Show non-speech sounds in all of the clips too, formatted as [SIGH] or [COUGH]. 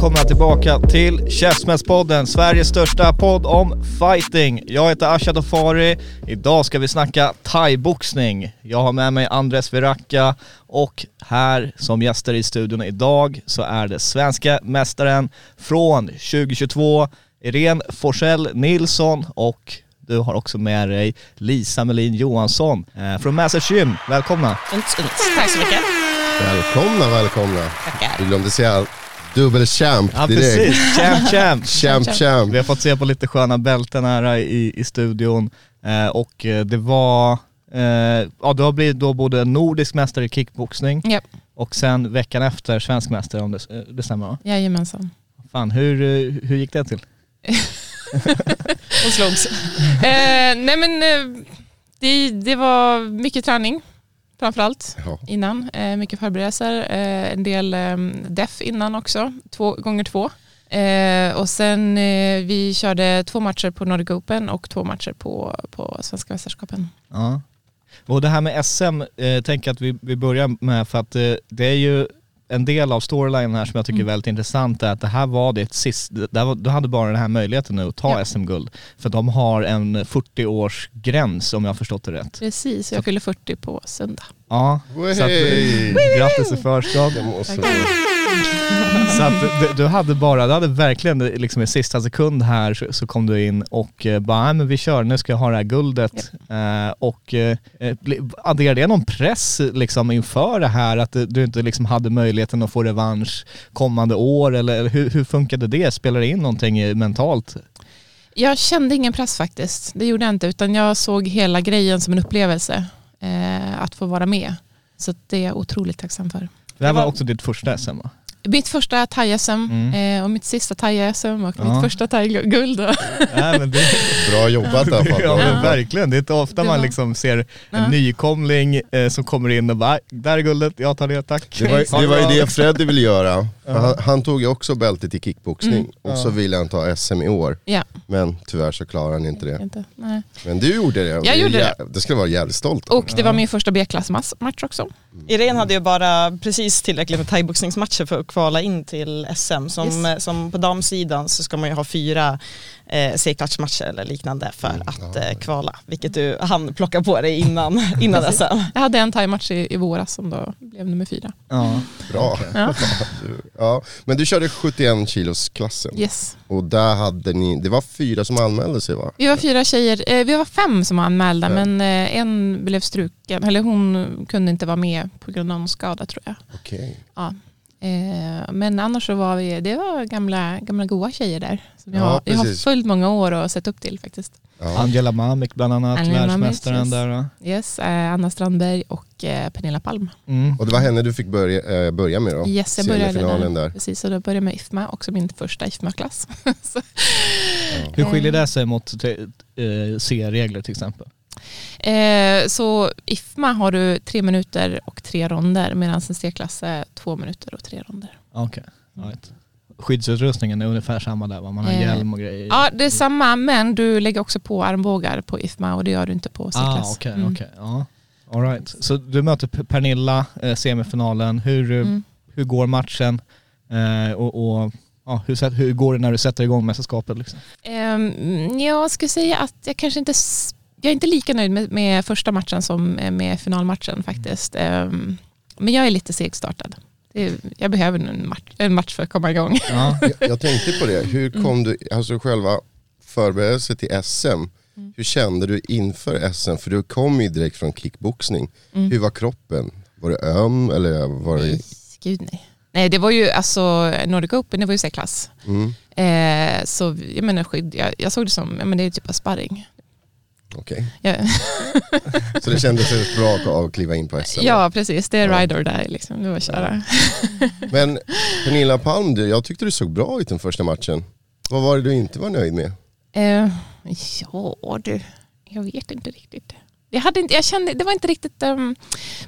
Välkomna tillbaka till Käftsmällspodden, Sveriges största podd om fighting. Jag heter Asha Dofari. Idag ska vi snacka thaiboxning. Jag har med mig Andres Viracka och här som gäster i studion idag så är det svenska mästaren från 2022, Irene Forsell Nilsson och du har också med dig Lisa Melin Johansson eh, från Masters Gym. Välkomna! Tack så mycket. Välkomna, välkomna. Tackar. Du glömde säga dubbelchamp Ja direkt. precis, [LAUGHS] champ champ! Champ, champ. Vi har fått se på lite sköna bälten här i, i studion eh, och eh, det var, eh, ja du har blivit då både nordisk mästare i kickboxning Ja, och sen veckan efter svensk mästare om det, eh, det stämmer va? jajamensan. Fan, hur, eh, hur gick det till? [LAUGHS] Och slogs. eh, nej men det, det var mycket träning framförallt Ja. innan. Eh, mycket förberedelser, eh, en del eh, def innan också, två gånger två. Eh, och sen eh, vi körde två matcher på Nordic Open och två matcher på, på Svenska mästerskapen. Ja. Och det här med SM, eh, tänker jag att vi, vi börjar med för att eh, det är ju en del av storylinen här som jag tycker är Mm. väldigt intressant är att det här var ditt sist, det var, du hade bara den här möjligheten nu att ta Ja. SM-guld. För de har en 40-årsgräns om jag har förstått det rätt. Precis, jag fyller 40 på söndag. Ja, så att, eh, grattis i förskott. [LAUGHS] Så att du, du hade bara, du hade verkligen liksom i sista sekund här så, så kom du in och eh, bara, men vi kör, nu ska jag ha det här guldet. Eh, och eh, bli- adderade det någon press liksom inför det här att du- inte liksom hade möjligheten att få revansch kommande år eller, eller hur, hur funkade det? Spelar det in någonting eh, mentalt? Jag kände ingen press faktiskt. Det gjorde jag inte. Utan jag såg hela grejen som en upplevelse. Eh, att få vara med. Så det är jag otroligt tacksam för. Det här var också ditt första SM va? Mitt första thai-SM Mm. eh, och mitt sista thai-SM och Ja. mitt första thai-guld. då. Nej, men det, Bra jobbat i alla fall. [LAUGHS] ja, men verkligen, det är inte ofta Det man liksom ser en Ja. nykomling eh, som kommer in och bara, där är guldet, jag tar det, tack. Det var, det var ju det Freddy ville göra. Han, han tog ju också bältet i kickboxning Mm. och så ville han ta SM i år. Ja. Men tyvärr så klarade han inte det. Inte, nej. Men du gjorde det. Jag är gjorde jä- Det ska vara jävligt stolt. Och det var min första B-klassmatch också. Irene hade ju bara precis tillräckligt med thaiboxningsmatcher för att kvala in till SM. Som, Yes. som på damsidan så ska man ju ha fyra eh, C-klatchmatcher eller liknande för Mm, att ja. eh, kvala. Vilket du hann plocka på dig innan, [LAUGHS] innan. SM. Jag hade en thai-match i, i våras som då blev nummer fyra. Ja. Bra. Ja. [LAUGHS] Ja. Men du körde 71 kilos klassen Yes. och där hade ni, det var fyra som anmälde sig va? Vi var fyra tjejer, eh, vi var fem som var anmälda Fem. men eh, en blev struken, eller hon kunde inte vara med på grund av någon skada tror jag. Okej. Eh, men annars så var vi, det var gamla, gamla goa tjejer där. Som jag, Ja, har, jag har följt många år och sett upp till faktiskt. Ja. Angela Mamik bland annat, Angela Mamik, världsmästaren yes. där. va? Yes, eh, Anna Strandberg och eh, Pernilla Palm. Mm. Och det var henne du fick börja, börja med då? Yes, jag började där. där. Precis, och då började jag med IFMA, också min första IFMA-klass. [LAUGHS] Så, Hur skiljer det sig mot C-regler till exempel? Eh, så IFMA har du tre minuter och tre ronder medan en C-klass är två minuter och tre ronder. Okej, right. Skyddsutrustningen är ungefär samma där? Man har Eh, hjälm och grejer. Ja, det är samma men du lägger också på armbågar på IFMA och det gör du inte på C-klass. Ah, okej, Mm. okej. Ja. All right. Så du möter Pernilla, eh, semifinalen. Hur, eh, Mm. hur går matchen? Eh, och, och ja, hur, hur går det när du sätter igång mästerskapet? Liksom? Um, jag skulle säga att jag kanske inte jag är inte lika nöjd med, med första matchen som med finalmatchen faktiskt. Ehm, men jag är lite segstartad. Jag behöver en match, en match för att komma igång. Ja. Jag, [LAUGHS] jag tänkte på det, hur Mm. kom du, alltså själva förberedelse till SM, Mm. hur kände du inför SM? För du kom ju direkt från kickboxning. Mm. Hur var kroppen? Var det öm eller var det... Nej, gud nej. Nej, det var ju alltså Nordic Open, det var ju C-klass. Mm. Eh, så jag menar skydd, jag, jag såg det som, ja, men det är typ av sparring. Okej, Ja, [LAUGHS] så det kändes rätt bra att kliva in på SM? ja precis, det är Ja. ride or die liksom, det var köra. Men Pernilla Palm, jag tyckte du såg bra ut den första matchen. Vad var det du inte var nöjd med? Eh, ja du, jag vet inte riktigt. Jag, hade inte, jag kände, det var inte riktigt, um,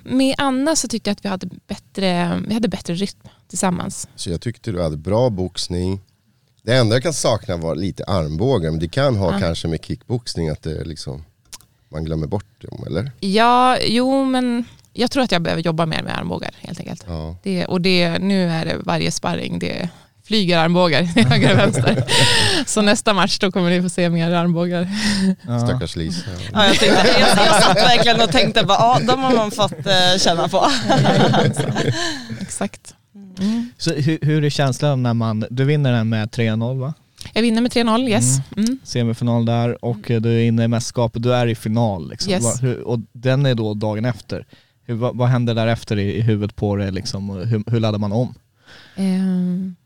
med Anna så tyckte jag att vi hade bättre, vi hade bättre rytm tillsammans. Så jag tyckte du hade bra boxning. Det enda jag kan sakna var lite armbågar, men det kan ha Ja. kanske med kickboxning att det liksom, man glömmer bort dem, eller? Ja, jo men jag tror att jag behöver jobba mer med armbågar helt enkelt. Ja. Det, och det, nu är det varje sparring, det flyger armbågar höger och vänster. [LAUGHS] Så nästa match då kommer ni få se mer armbågar. Ja. Stackars Lisa. Ja, jag, tänkte, jag, jag satt verkligen och tänkte bara, ja de har man fått eh, känna på. [LAUGHS] Exakt. Så hur, hur är känslan när man, du vinner den med 3-0 va? Jag vinner med 3-0, yes. Mm. Semifinal där och eh, du är inne i mästerskapet, du är i final liksom. Yes. Och den är då dagen efter. Hur, vad, vad händer därefter i, i huvudet på dig liksom? Hur, hur laddar man om? Ehm,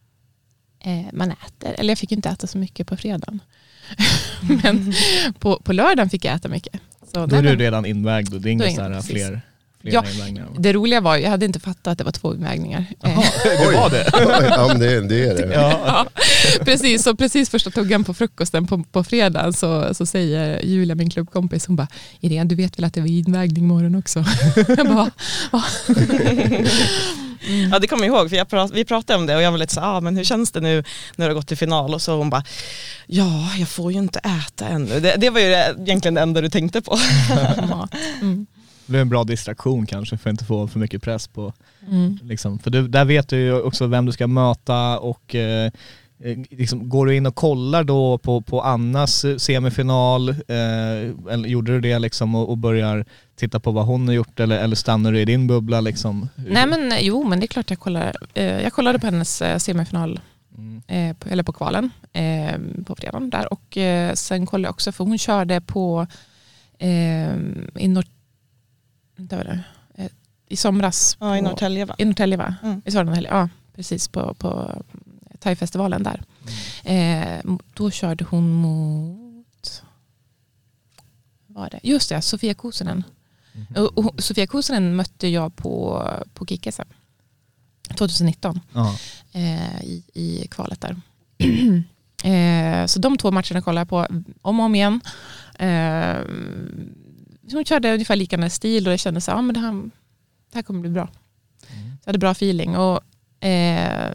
eh, man äter, eller jag fick inte äta så mycket på fredagen. [LAUGHS] Men [LAUGHS] på, på lördagen fick jag äta mycket. Så Då är du redan invägd och det är inga fler, fler Ja, invägningar. det roliga var, jag hade inte fattat att det var två invägningar. Eh, det var det? [LAUGHS] ja men det, det är det. Ja. Ja, [LAUGHS] precis. Så precis första tuggan på frukosten på, på fredagen så, så säger Julia, min klubbkompis, hon bara Irene, du vet väl att det var invägning imorgon också? [LAUGHS] Jag bara, "Va?" Ja det kommer jag ihåg, för jag prat, vi pratade om det och jag var lite så ah, men hur känns det nu när du har gått till final? Och så hon bara, ja jag får ju inte äta ännu. Det, det var ju det, egentligen det enda du tänkte på. mat. Mm. Det blir en bra distraktion kanske för att inte få för mycket press på, Mm. liksom. för du, där vet du ju också vem du ska möta och eh, eh, liksom, går du in och kollar då på, på Annas semifinal, eh, eller gjorde du det liksom och, och börjar titta på vad hon har gjort eller, eller stannar du i din bubbla liksom? Nej men jo, men det är klart jag kollar. Eh, jag kollade på hennes eh, semifinal, Mm. eh, på, eller på kvalen eh, på fredagen där och sen kollade jag också för hon körde på i, Nor- vad var det? Eh, i somras. Ja i på- Norrtälje va? I Norrtälje va? Mm. Det Norrtälje? Ja, precis på, på Thai-festivalen där. Eh, då körde hon mot, var det? Just det, Sofia Kosonen. Och, och Sofia Kosonen mötte jag på, på kick SM 2019 Ja. eh, i, i kvalet där. [CLEARS THROAT] eh, så de två matcherna kollade jag på om och om igen. Eh, hon körde ungefär liknande stil och jag kände så här, ja, men det, här, det här kommer bli bra. Jag hade bra feeling. Och, eh,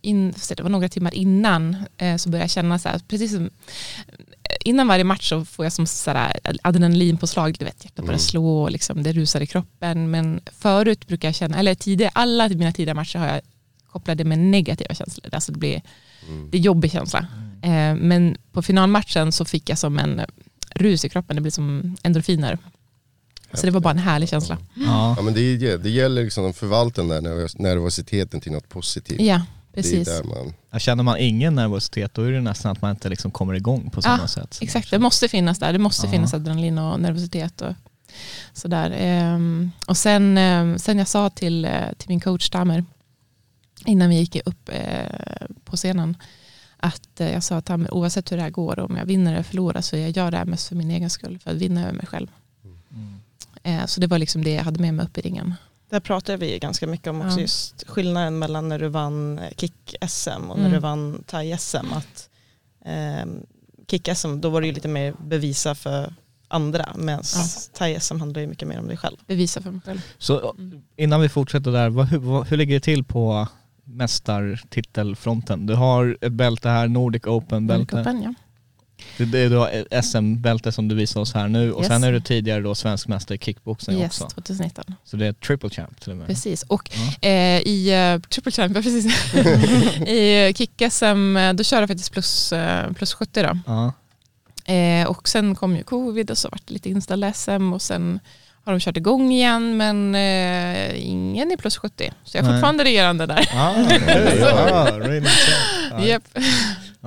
in, så det var några timmar innan eh, så började jag känna så här, precis som innan varje match så får jag som så här adrenalinpåslag, du vet hjärtat börjar Mm. slå och liksom det rusar i kroppen. Men förut brukar jag känna, eller tidigare, alla mina tidigare matcher har jag kopplat det med negativa känslor. Alltså det blir Mm. det är jobbig känsla. Eh, men på finalmatchen så fick jag som en rus i kroppen, det blir som endorfiner. Så det var bara en härlig känsla. Ja. Ja men det, det gäller liksom att förvalta den där nervositeten till något positivt. Ja, det är precis. där man, Ja, Känner man ingen nervositet då är det nästan att man inte liksom kommer igång på samma Ja, sätt. Exakt, det måste finnas där. Det måste Ja. finnas adrenalin och nervositet. Och sådär. Ehm, och sen, ehm, sen jag sa till, eh, till min coach Tamer innan vi gick upp eh, på scenen att eh, jag sa att oavsett hur det här går, om jag vinner eller förlorar så jag gör det här mest för min egen skull, för att vinna över mig själv. Mm. Eh, så det var liksom det jag hade med mig upp i ringen. Där pratade vi ganska mycket om också Ja. just skillnaden mellan när du vann kick-SM och när Mm. du vann thai-SM. Att eh, kick-SM, då var det ju lite mer bevisa för andra. Medan Ja. thai-SM handlar ju mycket mer om dig själv. Bevisa för mig själv. Så Mm. innan vi fortsätter där, vad, hur, vad, hur ligger det till på mästartitelfronten? Du har ett bälte här, Nordic Open-bälte. Ja. Det, det är då ett SM-bälte som du visar oss här nu och Yes. sen är du tidigare då svensk mästare i kickboxing Yes, också. 2019. Så det är triple champ till och med. Precis. Och Ja. eh, i uh, Triple Champ, precis. [LAUGHS] i kick-SM, eh, då kör jag faktiskt plus, eh, plus 70 då. Ja. Eh, och sen kom ju covid och så vart det lite inställda SM och sen har de kört igång igen men eh, ingen i plus 70. Så jag är Nej. fortfarande regerande där. Ah, okay. [LAUGHS] ja, reigning champ. Ja.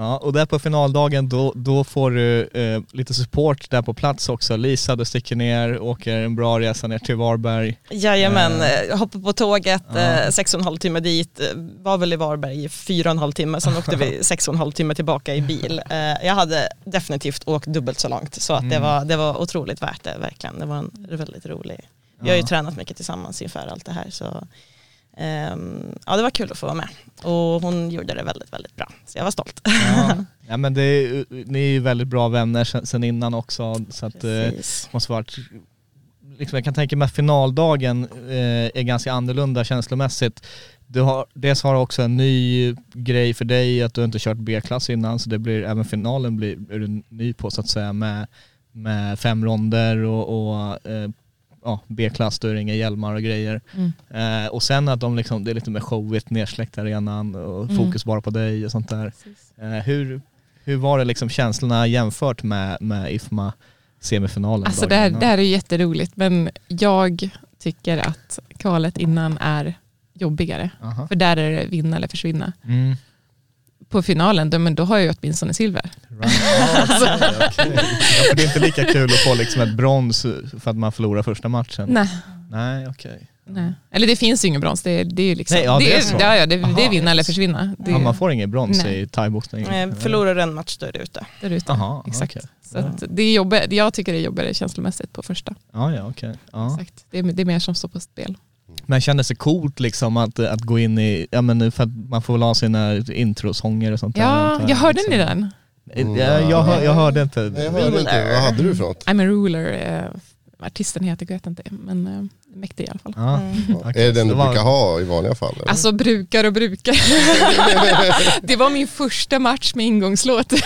Ja, och där på finaldagen då, då får du eh, lite support där på plats också. Lisa, du sticker ner, åker en bra resa ner till Varberg. Jajamän, Eh. jag hoppade på tåget, Ja. eh, sex och en halv timme dit, eh, var väl i Varberg i fyra och en halv timme, sen åkte vi [LAUGHS] sex och en halv timme tillbaka i bil. Eh, Jag hade definitivt åkt dubbelt så långt, så att det, Mm. var, det var otroligt värt det, verkligen. Det var en väldigt rolig. Vi har ju tränat mycket tillsammans inför allt det här, så ja, det var kul att få vara med. Och hon gjorde det väldigt, väldigt bra, så jag var stolt. Ja, [LAUGHS] ja men det är, ni är ju väldigt bra vänner sen, sen innan också så att Precis. måste varit liksom, jag kan tänka mig att finaldagen eh, är ganska annorlunda känslomässigt. Du har, dels har du också en ny grej för dig att du inte kört B-klass innan så det blir, även finalen blir, är du ny på så att säga med, med fem ronder och, och eh, ja, B-klass, då är det inga hjälmar och grejer. Mm. Eh, och sen att de liksom, det är lite mer showigt, nersläckt arenan och Mm. fokus bara på dig och sånt där. Eh, hur, hur var det liksom känslorna jämfört med, med IFMA semifinalen? Alltså det här, det här är jätteroligt men jag tycker att kvalet innan är jobbigare. Aha. För där är det vinna eller försvinna. Mm. På finalen, då, men då har jag ju åtminstone silver. Right. [LAUGHS] Ja, okej, okej. ja, för det är inte lika kul att få liksom ett brons för att man förlorar första matchen. Nej. Nej, okej. Nej. Eller det finns ju ingen brons, det är, det är ju liksom, Nej, ja, det är så. ja, ja, det, det Aha. är vinna eller försvinna. Det Ja, man får ingen brons Nej. i thaiboxning? Förlorar en match då är det ute. där ute. Jaha, Exakt. okej. Så att det är jobbigt, jag tycker det är jobbigare känslomässigt på första. Ja, ja, okej. Ja. Exakt. Det, är, det är mer som står på spel. Men kändes det coolt liksom att, att gå in i, ja men nu för att man får väl ha sina introsånger och sånt där, Ja, jag hörde ni liksom. den? Ja, jag, hör, jag hörde inte. Nej, jag hörde inte, vad hade du för något? I'm a ruler. Eh, artisten heter, jag vet inte, men eh, mäktig i alla fall. Ja. Mm. okej, Är det den du var- brukar ha i vanliga fall? Eller? Alltså brukar och brukar. [LAUGHS] det var min första match med ingångslåt. [LAUGHS]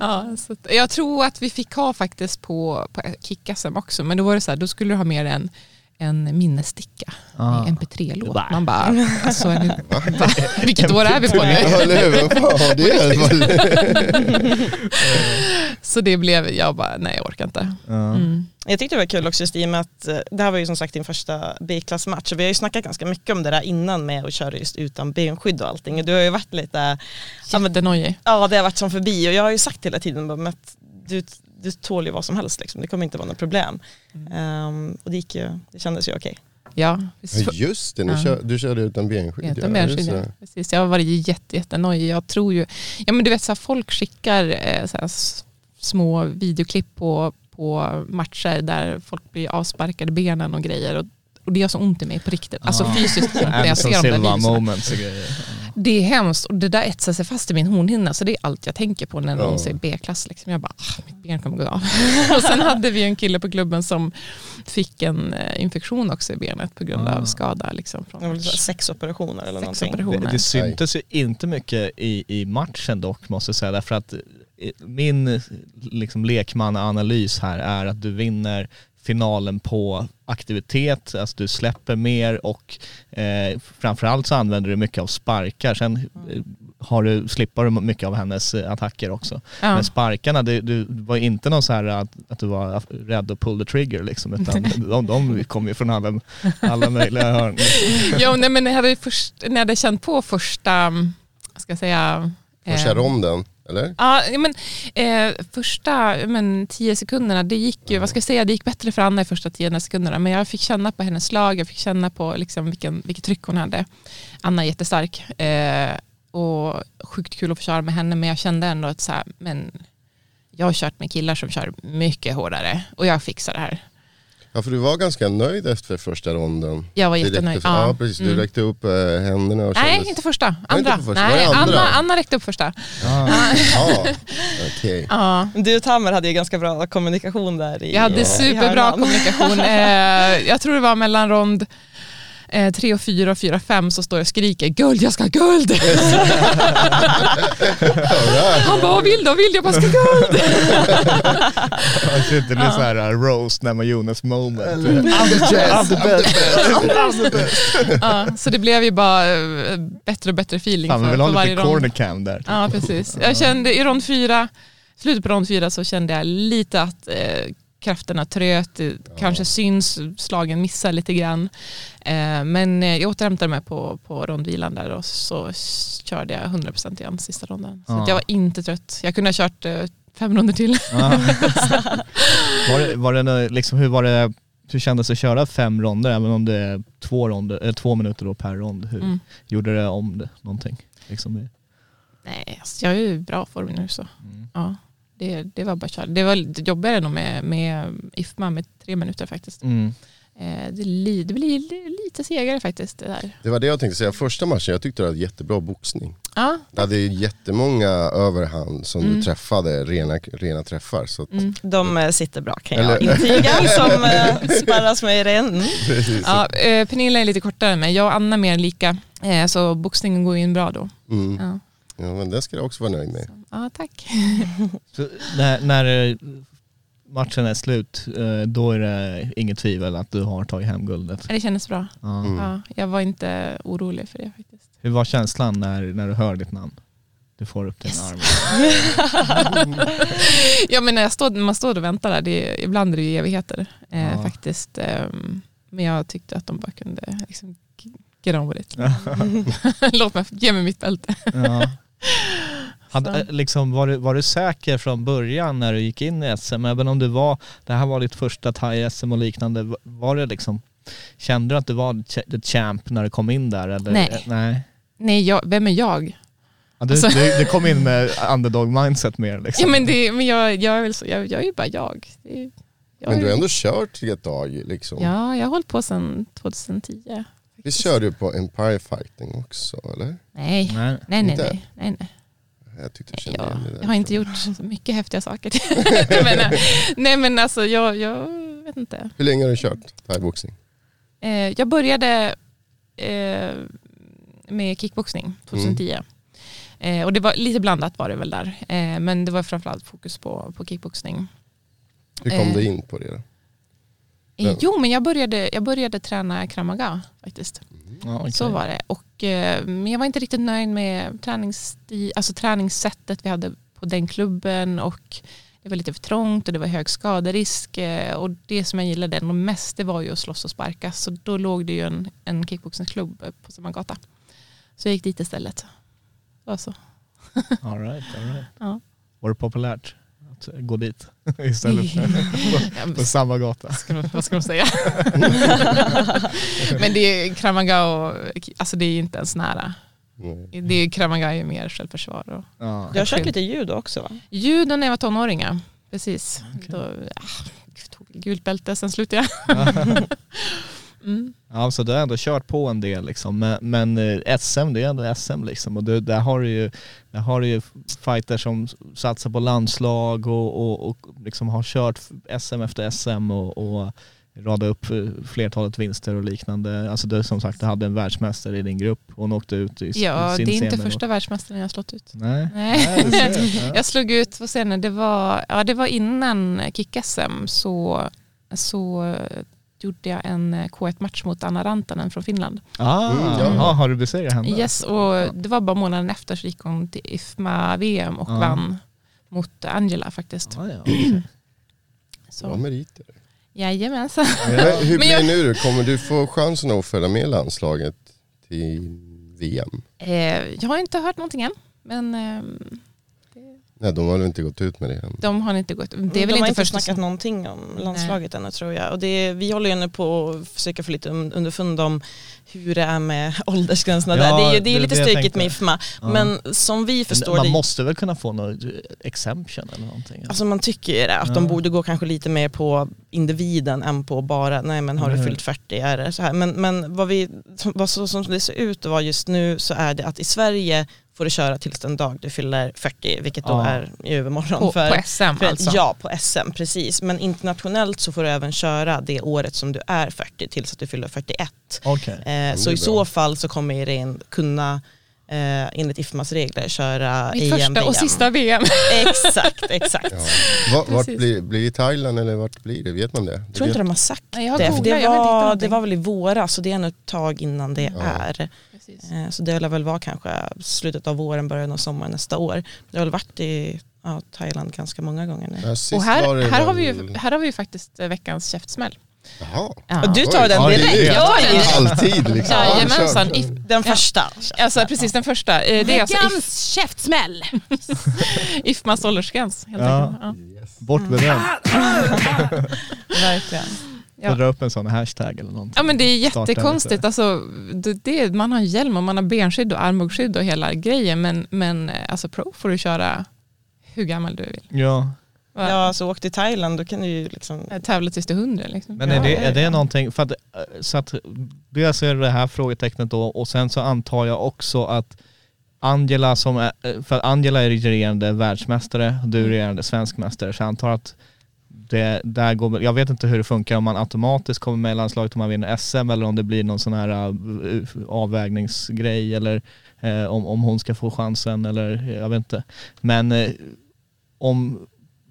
Ja, så att, jag tror att vi fick ha faktiskt på, på Kick-SM också, men då var det så här, då skulle du ha med en en minnessticka Ah. i MP3-låt. Va? Man bara, alltså, är det, [LAUGHS] va? vilket år är vi på nu? [LAUGHS] [LAUGHS] Så det blev, jag bara, nej jag orkar inte. Mm. Jag tyckte det var kul också just i och med att eh, det här var ju som sagt din första B-klassmatch och vi har ju snackat ganska mycket om det där innan med att köra just utan benskydd och allting. Och du har ju varit lite, Jättenojig. ja det har varit som förbi och jag har ju sagt hela tiden att du, du tål ju vad som helst liksom. det kommer inte vara något problem. Ehm, och det gick ju, det kändes ju okej. Ja, Ja, Just det, Ja. kör, du körde utan benskydd. Utan benskydd, ja. det. Precis, jag har varit jätte, jättenojig. Jag tror ju, ja men du vet så här, folk skickar eh, så här, små videoklipp på, på matcher där folk blir avsparkade benen och grejer. Och, och det gör så ont i mig på riktigt. Alltså fysiskt ont när jag ser de där videorna. moments och grejer. Det är hemskt och det där etsar sig fast i min hornhinna så det är allt jag tänker på när någon Ja. säger B-klass. Liksom. Jag bara, ah, mitt ben kommer gå av. [LAUGHS] och sen hade vi en kille på klubben som fick en eh, infektion också i benet på grund Ah. av skada. Liksom, Det var från sex operationer eller sex någonting. operationer. Det, det syntes ju inte mycket i, i matchen dock måste jag säga därför att eh, min liksom, lekmannaanalys här är att du vinner finalen på aktivitet, alltså du släpper mer och eh, framförallt så använder du mycket av sparkar. Sen eh, har du, slipper du mycket av hennes eh, attacker också. Ja. Men sparkarna, det, du var inte någon så här att, att du var rädd att pull the trigger liksom, utan [LAUGHS] de, de kom ju från alla, alla möjliga hörn. [LAUGHS] Ja, nej, men när jag hade, först, när jag hade känt på första, vad ska jag säga, Första eh, ronden, eller? Ja, men, eh, första men, tio sekunderna, det gick ju, vad ska jag säga, det gick bättre för Anna i första tio sekunderna. Men jag fick känna på hennes slag, jag fick känna på liksom, vilken, vilket tryck hon hade. Anna är jättestark eh, och sjukt kul att få köra med henne, men jag kände ändå att så här, men jag har kört med killar som kör mycket hårdare och jag fixar det här. Ja, för du var ganska nöjd efter första ronden. Jag var jättenöjd. för- Ja, precis. Du Mm. räckte upp eh, händerna och Nej, kändes... inte första. Andra. på första, Nej, andra? Anna, Anna räckte upp första. Ja. Ja, [LAUGHS] okej. Ja. Du och Tamer hade ju ganska bra kommunikation där. I, Jag hade i superbra hörnan. kommunikation. [LAUGHS] Eh, jag tror det var mellan rond eh, tre och fyra och fyra fem så står jag och skriker guld, jag ska ha guld. [LAUGHS] Han bara, vad vill du? Vill du? Jag bara, ska ha guld. Inte det blir så här uh, roast när man Jonas moment. I'm the best, I'm the best. ja, så det blev ju bara eh, bättre och bättre feeling vi för, vill för ha varje lite corner cam där. Ja, precis. Jag kände i rond fyra, slutet på rond fyra så kände jag lite att eh, krafterna tröt, det kanske syns, slagen missar lite grann. Eh, men eh, jag återhämtade mig på, på rondvilan där och så körde jag 100% igen sista ronden. Så Ja. jag var inte trött. Jag kunde ha kört eh, fem ronder till. [LAUGHS] Ja. var det, var det, liksom, hur var det, hur kändes det att köra fem ronder även om det är två, ronder, eller två minuter per rond? Hur Mm. gjorde det om det någonting? Liksom? Nej, alltså jag är ju i bra form nu så. Mm. Ja, det, det var bara att köra. Det var lite jobbigare nog med, med IFMA med tre minuter faktiskt. Mm. Eh, det, li, det blir li- lite segare faktiskt det där. Det var det jag tänkte säga, första matchen, jag tyckte det var jättebra boxning. Ja, Du hade ju jättemånga överhand som Mm. du träffade, rena, rena träffar. Så att, mm. De eh, sitter bra kan jag intyga [LAUGHS] som eh, sparras med i det. Mm. ja Pernilla är lite kortare än mig. Jag och Anna är mer lika. Så boxningen går in bra då. Mm. Ja, Ja, men det ska jag också vara nöjd med. ja tack. [LAUGHS] Så när, när eh, matchen är slut, eh, då är det inget tvivel att du har tagit hem guldet? Det kändes bra. Ja. Mm. Ja, jag var inte orolig för det faktiskt. Hur var känslan när, när du hör ditt namn? Du får upp din Yes. arm. [LAUGHS] Ja men när, jag när man står och väntar där, det, är- ibland är det ju evigheter eh, Ja. faktiskt. ehm, men jag tyckte att de bara kunde liksom, get on with it. [LAUGHS] Låt mig, ge mig mitt bälte. Ja. Hade, eh, liksom, var, du, var du säker från början när du gick in i SM, även om du var, det här var ditt första thai-SM och liknande, var- det liksom, kände du att du var the champ när du kom in där? Eller? Nej. Eh, Nej. Nej, jag, vem är jag? Ja, du, Alltså- du, du kom in med underdog mindset mer liksom. Ja, men det, men jag, jag, är väl så, jag, jag är ju bara jag. Är, jag Men du har ändå kört ett tag liksom. Ja, jag har hållit på sedan 2010. Vi körde ju på Empire Fighting också eller? Nej, Nej. nej, nej. Nej, nej, nej. Jag tyckte jag kände Jag, har inte gjort så mycket häftiga saker. [LAUGHS] men, eh, nej men alltså jag, jag vet inte. Hur länge har du kört thaiboxning? Eh, jag började eh, med kickboxning 2010. Eh, och det var lite blandat var det väl där. Eh, men det var framförallt fokus på, på kickboxning. Hur kom Eh. du in på det då? Jo men jag började, jag började träna kramaga faktiskt. Ja, okej. Så var det. Och, eh, men jag var inte riktigt nöjd med alltså träningssättet vi hade på den klubben och det var lite för trångt och det var hög skaderisk eh, och det som jag gillade nog mest det var ju att slåss och sparka så då låg det ju en, en kickboxingklubb på samma gata. Så jag gick dit istället. Det var så. All right, all right. Ja. Var det populärt att gå dit [LAUGHS] istället för [LAUGHS] på men samma gata? ska vad ska man säga? [LAUGHS] men det är kramaga och alltså det är inte ens nära. Nej. Det är ju mer självförsvar och Ja. Jag har kört lite judo också va? Judo när jag var tonåring, ja. precis. Okej. Då, ja, tog gult bälte, sen slutade jag. Mm. Ja, så du har ändå kört på en del liksom. Men, men eh, SM, det är ändå SM liksom. Och du, där, har du ju, där har du ju fighter som satsar på landslag och, och, och liksom har kört SM efter SM och, och radat upp eh, flertalet vinster och liknande. Alltså du som sagt, du hade en världsmästare i din grupp. Hon åkte ut i Ja, sin det är inte första världsmästaren jag har slått ut. Nej. Nej. [LAUGHS] Ja. Jag slog ut, vad säger ni, det var, ja, det var innan kick-SM så, så gjorde jag en eh, K1-match mot Anna Rantanen från Finland. Ah, Mm, ja. ja. har du besegrat henne? Yes, och det var bara månaden efter så gick hon till IFMA-VM och Ja. vann mot Angela faktiskt. Ah, ja. [CLEARS THROAT] Så, Bra meriter. jajamensan. [LAUGHS] Men hur blir det nu? Kommer du få chansen att följa med landslaget till VM? Eh, jag har inte hört någonting än, men ehm, Nej, de har väl inte gått ut med det än. de har inte gått. Det är väl de har inte inte snackat som- någonting om landslaget ännu tror jag. Och det, vi håller ju nu på att försöka få lite un- underfund om hur det är med [LAUGHS] åldersgränserna Ja, där. Det är ju det är det- lite det stökigt med IFMA. Ja. Men som vi förstår Man det, måste väl kunna få något exemption eller någonting? Alltså man tycker ju det, att Ja. de borde gå kanske lite mer på individen än på bara, nej men har du fyllt 40 är det så här. Men, men vad, vi, vad så, som det ser ut att vara just nu så är det att i Sverige får du köra tills den dag du fyller 40, vilket då Ja. är i övermorgon. På, för, på SM för, alltså? Ja, på SM, precis. Men internationellt så får du även köra det året som du är 40 tills att du fyller 41. Okej. Eh, så i bra. så fall så kommer Irene kunna eh, enligt IFMAs regler köra Mitt EM, första VM. och sista VM. [LAUGHS] Exakt, exakt. Ja. Vart, blir, blir det Thailand eller vart blir det? Vet man det? Jag tror inte de har sagt Nej, jag har det, googlat, det var, det var väl i våras så det är nog ett tag innan det Ja. är. Precis. Eh, Så det lär väl vara kanske slutet av våren, början av sommaren nästa år. Det har väl varit i ja, Thailand ganska många gånger nu. Ja, Och här, här, har vi ju, här har vi ju faktiskt eh, veckans käftsmäll. Jaha. Ja. Du tar Oj, den ja, direkt. det. Jag tar den. Alltid liksom. Jajamensan. Ja, Den första. alltså precis den första. Eh, Det är alltså if, Veckans käftsmäll! [LAUGHS] IFMAs åldersgräns. Helt Ja. enkelt. Ja. Bort med den. [LAUGHS] Verkligen. Ja. Dra upp en sån hashtag eller någonting. Ja men det är jättekonstigt. Alltså, det, det, man har hjälm och man har benskydd och armbågsskydd och hela grejen men, men eh, alltså pro får du köra hur gammal du vill. Ja, Ja, alltså åk till Thailand, då kan du ju liksom... Tävla tills du är hundra. Liksom. men är det, är det någonting, för att, eh, så att dels är det det här frågetecknet då och sen så antar jag också att Angela som är, eh, för Angela är regerande världsmästare och du är regerande svensk mästare så jag antar att det där går, jag vet inte hur det funkar om man automatiskt kommer med i landslaget om man vinner SM eller om det blir någon sån här uh, avvägningsgrej eller eh, om, om hon ska få chansen eller jag vet inte. Men eh, om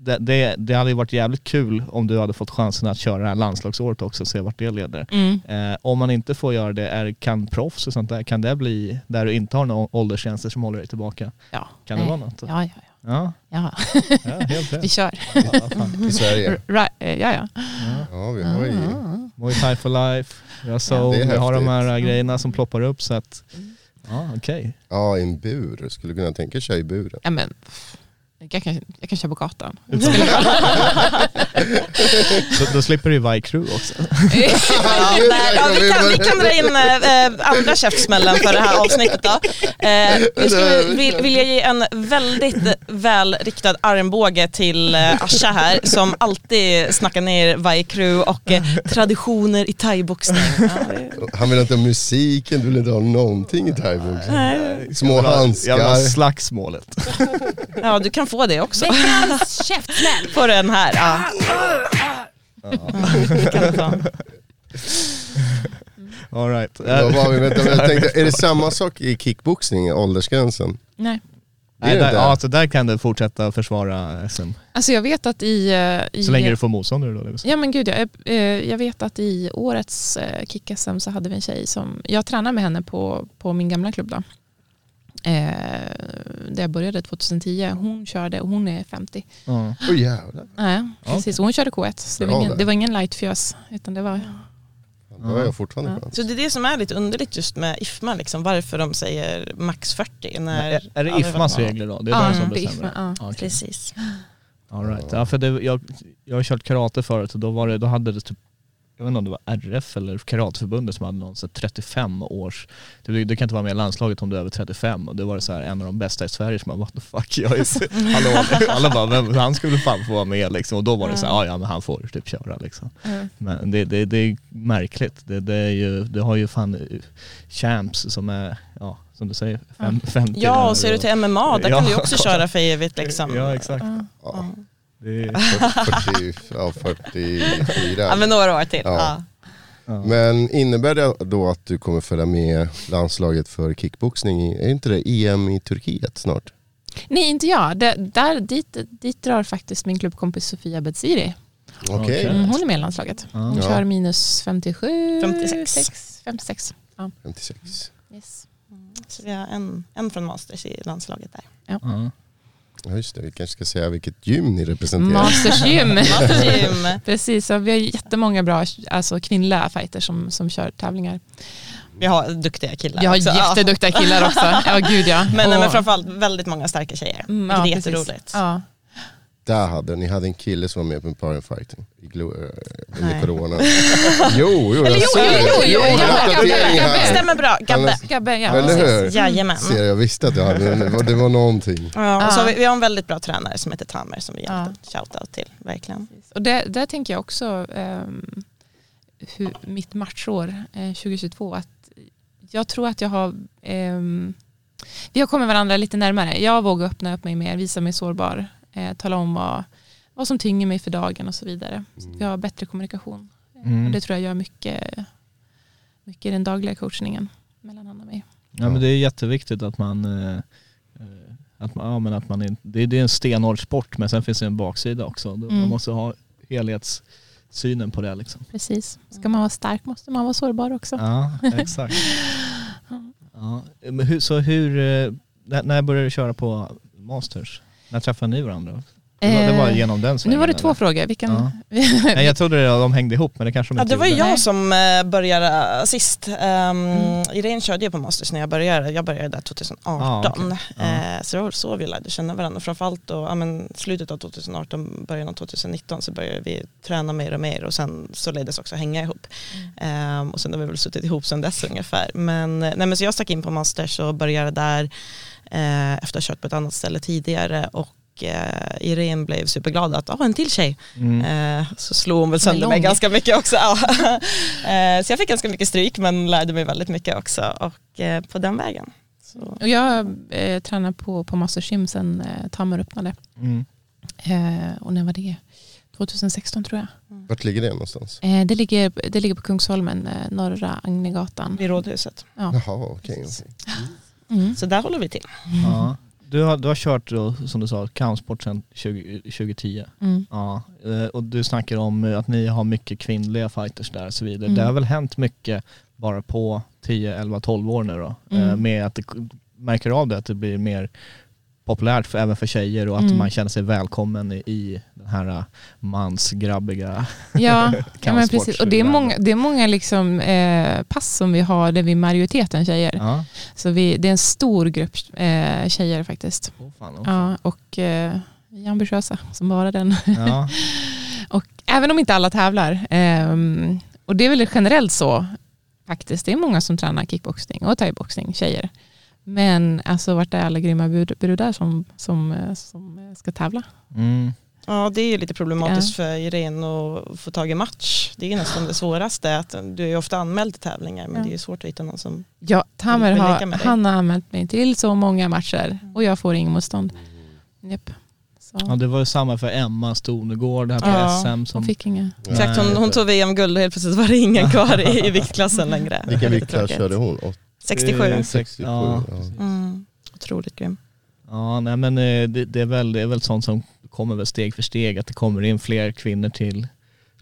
det, det, det hade ju varit jävligt kul om du hade fått chansen att köra det här landslagsåret också och se vart det leder. Mm. Eh, om man inte får göra det, är, kan proffs och sånt där, kan det bli där du inte har några åldersgränser som håller dig tillbaka? Ja. Kan det Nej. vara något? Ja, ja, Ja, ja. ja [LAUGHS] helt Vi rätt. kör. Ja, fan. I Sverige. [LAUGHS] Eh, Ja, ja. Ja, vi har ju... Muay Thai for life, vi har det Soul, är vi har de här häftigt. grejerna som ploppar upp så att, ja okej. Ja, i en bur. Skulle kunna tänka sig i buren. ja men, pff, jag, kan, jag kan köra på gatan. [LAUGHS] Så då slipper du ju vara i crew också. Nej, [LAUGHS] ja, vi, kan, vi kan dra in eh, andra käftsmällen för det här avsnittet då. Eh, jag skulle vil, vilja ge en väldigt välriktad armbåge till eh, Asha här som alltid snackar ner varje crew och eh, traditioner i thaiboxning. Han vill inte ha musiken, du vill inte ha någonting i thaiboxning. Små Jag vill ha handskar. slagsmålet. Ja, du kan få det också. Veckans [LAUGHS] käftsmäll! På den här. Ja. kan du ta. [LAUGHS] All right. Vad var vi? Vänta, jag [LAUGHS] tänkte, är det samma sak i kickboxning, åldersgränsen? Nej. Nej, där, ja, så där kan du fortsätta försvara SM. Alltså jag vet att i... eh, i Så länge du får motståndare då. säga. Ja men gud ja. Eh, Jag vet att i årets eh, kick-SM så hade vi en tjej som, jag tränade med henne på, på min gamla klubb då. Eh, där jag började 2010. Hon körde, och hon är 50. Ja. Åh jävlar, Nej, precis. Och hon körde K1. Så det, var ingen, det var ingen lightfjös. Utan det var, då har jag fortfarande chans. Så det är det som är lite underligt just med IFMA, liksom, varför de säger max 40. När, Är, är det Ja, IFMAs regler då? Det är Ja, de som det är bestämmer? IFMA, ja. Okej. Precis. All right. ja, för det, jag, jag har kört karate förut och då, var det, då hade det typ jag vet inte om det var RF eller Karateförbundet som hade någon så här 35 års, du, du kan inte vara med i landslaget om du är över 35 och det var det så här en av de bästa i Sverige som bara what the fuck, jag är, [LAUGHS] hallå, alla bara men han skulle fan få vara med liksom och då var det så här, ja men han får typ köra liksom. Mm. Men det, det, det är märkligt, det, det, är ju, det har ju fan eh, champs som är, ja som du säger, fem, 50 Ja, och ser du till MMA, där Ja. kan du också [LAUGHS] köra för evigt. Liksom. Ja exakt. Ja, Det är, [LAUGHS] 40, ja, 44. Ja, men några år till. Ja. Ja. Men innebär det då att du kommer följa med landslaget för kickboxning? Är inte det EM i Turkiet snart? Nej, inte jag. Det, där, dit, dit drar faktiskt min klubbkompis Sofia Bedsiri. Okej. Okej. Mm, hon är med i landslaget. Hon Ja. kör minus 57, 56. 6, 56. Ja. 56. Yes. Så vi har en, en från Masters i landslaget där. Ja. Ja just det, vi kanske ska säga vilket gym ni representerar. Masters gym. [LAUGHS] Masters gym. [LAUGHS] Precis, vi har jättemånga bra alltså, kvinnliga fighters som, som kör tävlingar. Vi har duktiga killar Jag har också. jätteduktiga killar också. [LAUGHS] Ja, gud ja. Men, Och- men framförallt väldigt många starka tjejer. Mm, vilket är precis. jätteroligt. Ja. Där hade ni hade en kille som var med på Empire Fighting i Glo- eh, under corona. [LAUGHS] jo, jo, jag jo, såg jo, det. jo, jo, en här. Stämmer bra, Gabbe. Gabbe, ja. Eller hur? Jajamän. Ser jag visste att jag hade en, det var- det var någonting. Ja, och så har vi, vi har en väldigt bra tränare som heter Tamer som vi ger Ja. en shoutout till. Verkligen. Och det, där tänker jag också ehm, hur, mitt matchår eh, 2022 att jag tror att jag har ehm, vi har kommit varandra lite närmare. Jag vågar öppna upp mig mer, visa mig sårbar, eh, tala om vad, vad som tynger mig för dagen och så vidare. Så att vi har bättre kommunikation. Mm. Och det tror jag gör mycket, mycket i den dagliga coachningen mellan han och mig. Ja men det är jätteviktigt att man, eh, eh, att man, ja, men att man är- det är en stenhård sport men sen finns det en baksida också. Man Mm. måste ha helhetssynen på det liksom. Precis. Ska man vara stark måste man vara sårbar också. Ja, exakt. [LAUGHS] Ja. Men hur, så hur, eh, när- när började du köra på Masters? När träffade ni varandra? Det var, det var Eh, genom den Nu svängen, var det två eller? frågor. Vilken? Ja. [LAUGHS] Nej, jag trodde det, de hängde ihop men det kanske de Ja, inte det var ju gjorde. jag som eh, började eh, sist. Um, Mm. Irene körde ju på Masters när jag började. Jag började där 2018. Ah, okej. Ja. Eh, så det var så vi lärde känna varandra. Framförallt då, ja, men slutet av 2018, början av 2019 så började vi träna mer och mer och sen så leddes också hänga ihop. Ehm, och sen har vi väl suttit ihop sen dess ungefär. Men, nej, men så jag stack in på Masters och började där eh, efter att ha kört på ett annat ställe tidigare och eh, Irene blev superglad att, ah en till tjej. Mm. Eh, så slog hon väl sönder mig ganska mycket också. [LAUGHS] Ja. eh, så jag fick ganska mycket stryk men lärde mig väldigt mycket också och eh, på den vägen. Så. Och jag eh, tränar på, på Master Gym sen eh, Tammer öppnade. Mm. Eh, och när var det? 2016 tror jag. Vart ligger det någonstans? Eh, det, ligger, det ligger på Kungsholmen, eh, norra Agnegatan. Vid Rådhuset. Ja. Jaha, okej. okej. Mm. Så där håller vi till. Ja. Du, har, du har kört då, som du sa, kampsport sedan 20, 2010. Mm. Ja, eh, och du snackar om eh, att ni har mycket kvinnliga fighters där och så vidare. Mm. Det har väl hänt mycket bara på 10, 11, 12 år nu då. Mm. Eh, Med att det märker av det att det blir mer populärt för, även för tjejer och att Mm. man känner sig välkommen i, i den här eh, mansgrabbiga Ja, ja men [LAUGHS] precis. Och det är många, det är många liksom, eh, pass som vi har där vi är majoriteten tjejer. Ja. Så vi, det är en stor grupp eh, tjejer faktiskt. Oh, fan, oh, fan. Ja, och eh, vi är ambitiösa som bara den. Ja. [LAUGHS] Och även om inte alla tävlar, ehm, och det är väl generellt så faktiskt, det är många som tränar kickboxning och thaiboxning, tjejer. Men alltså vart är alla grymma brud- brudar som, som, eh, som ska tävla? Mm. Ja det är ju lite problematiskt för Irene att få tag i match. Det är nästan det svåraste. Att du är ju ofta anmäld till tävlingar men Ja. det är ju svårt att hitta någon som Ja, Tamer Vill leka har, med dig. han har anmält mig till så många matcher och jag får ingen motstånd. Så. ja, det var ju samma för Emma Stonegård här på Ja, SM Hon som fick inga. Exakt, hon, hon tog VM-guld och helt plötsligt var det ingen kvar i, i viktklassen längre. Vilken viktklass körde hon? Åt- 67. Eh, 67? Ja. Ja. Mm. Otroligt grym. Ja, nej men eh, det, det, är väl, det är väl sånt som kommer väl steg för steg, att det kommer in fler kvinnor till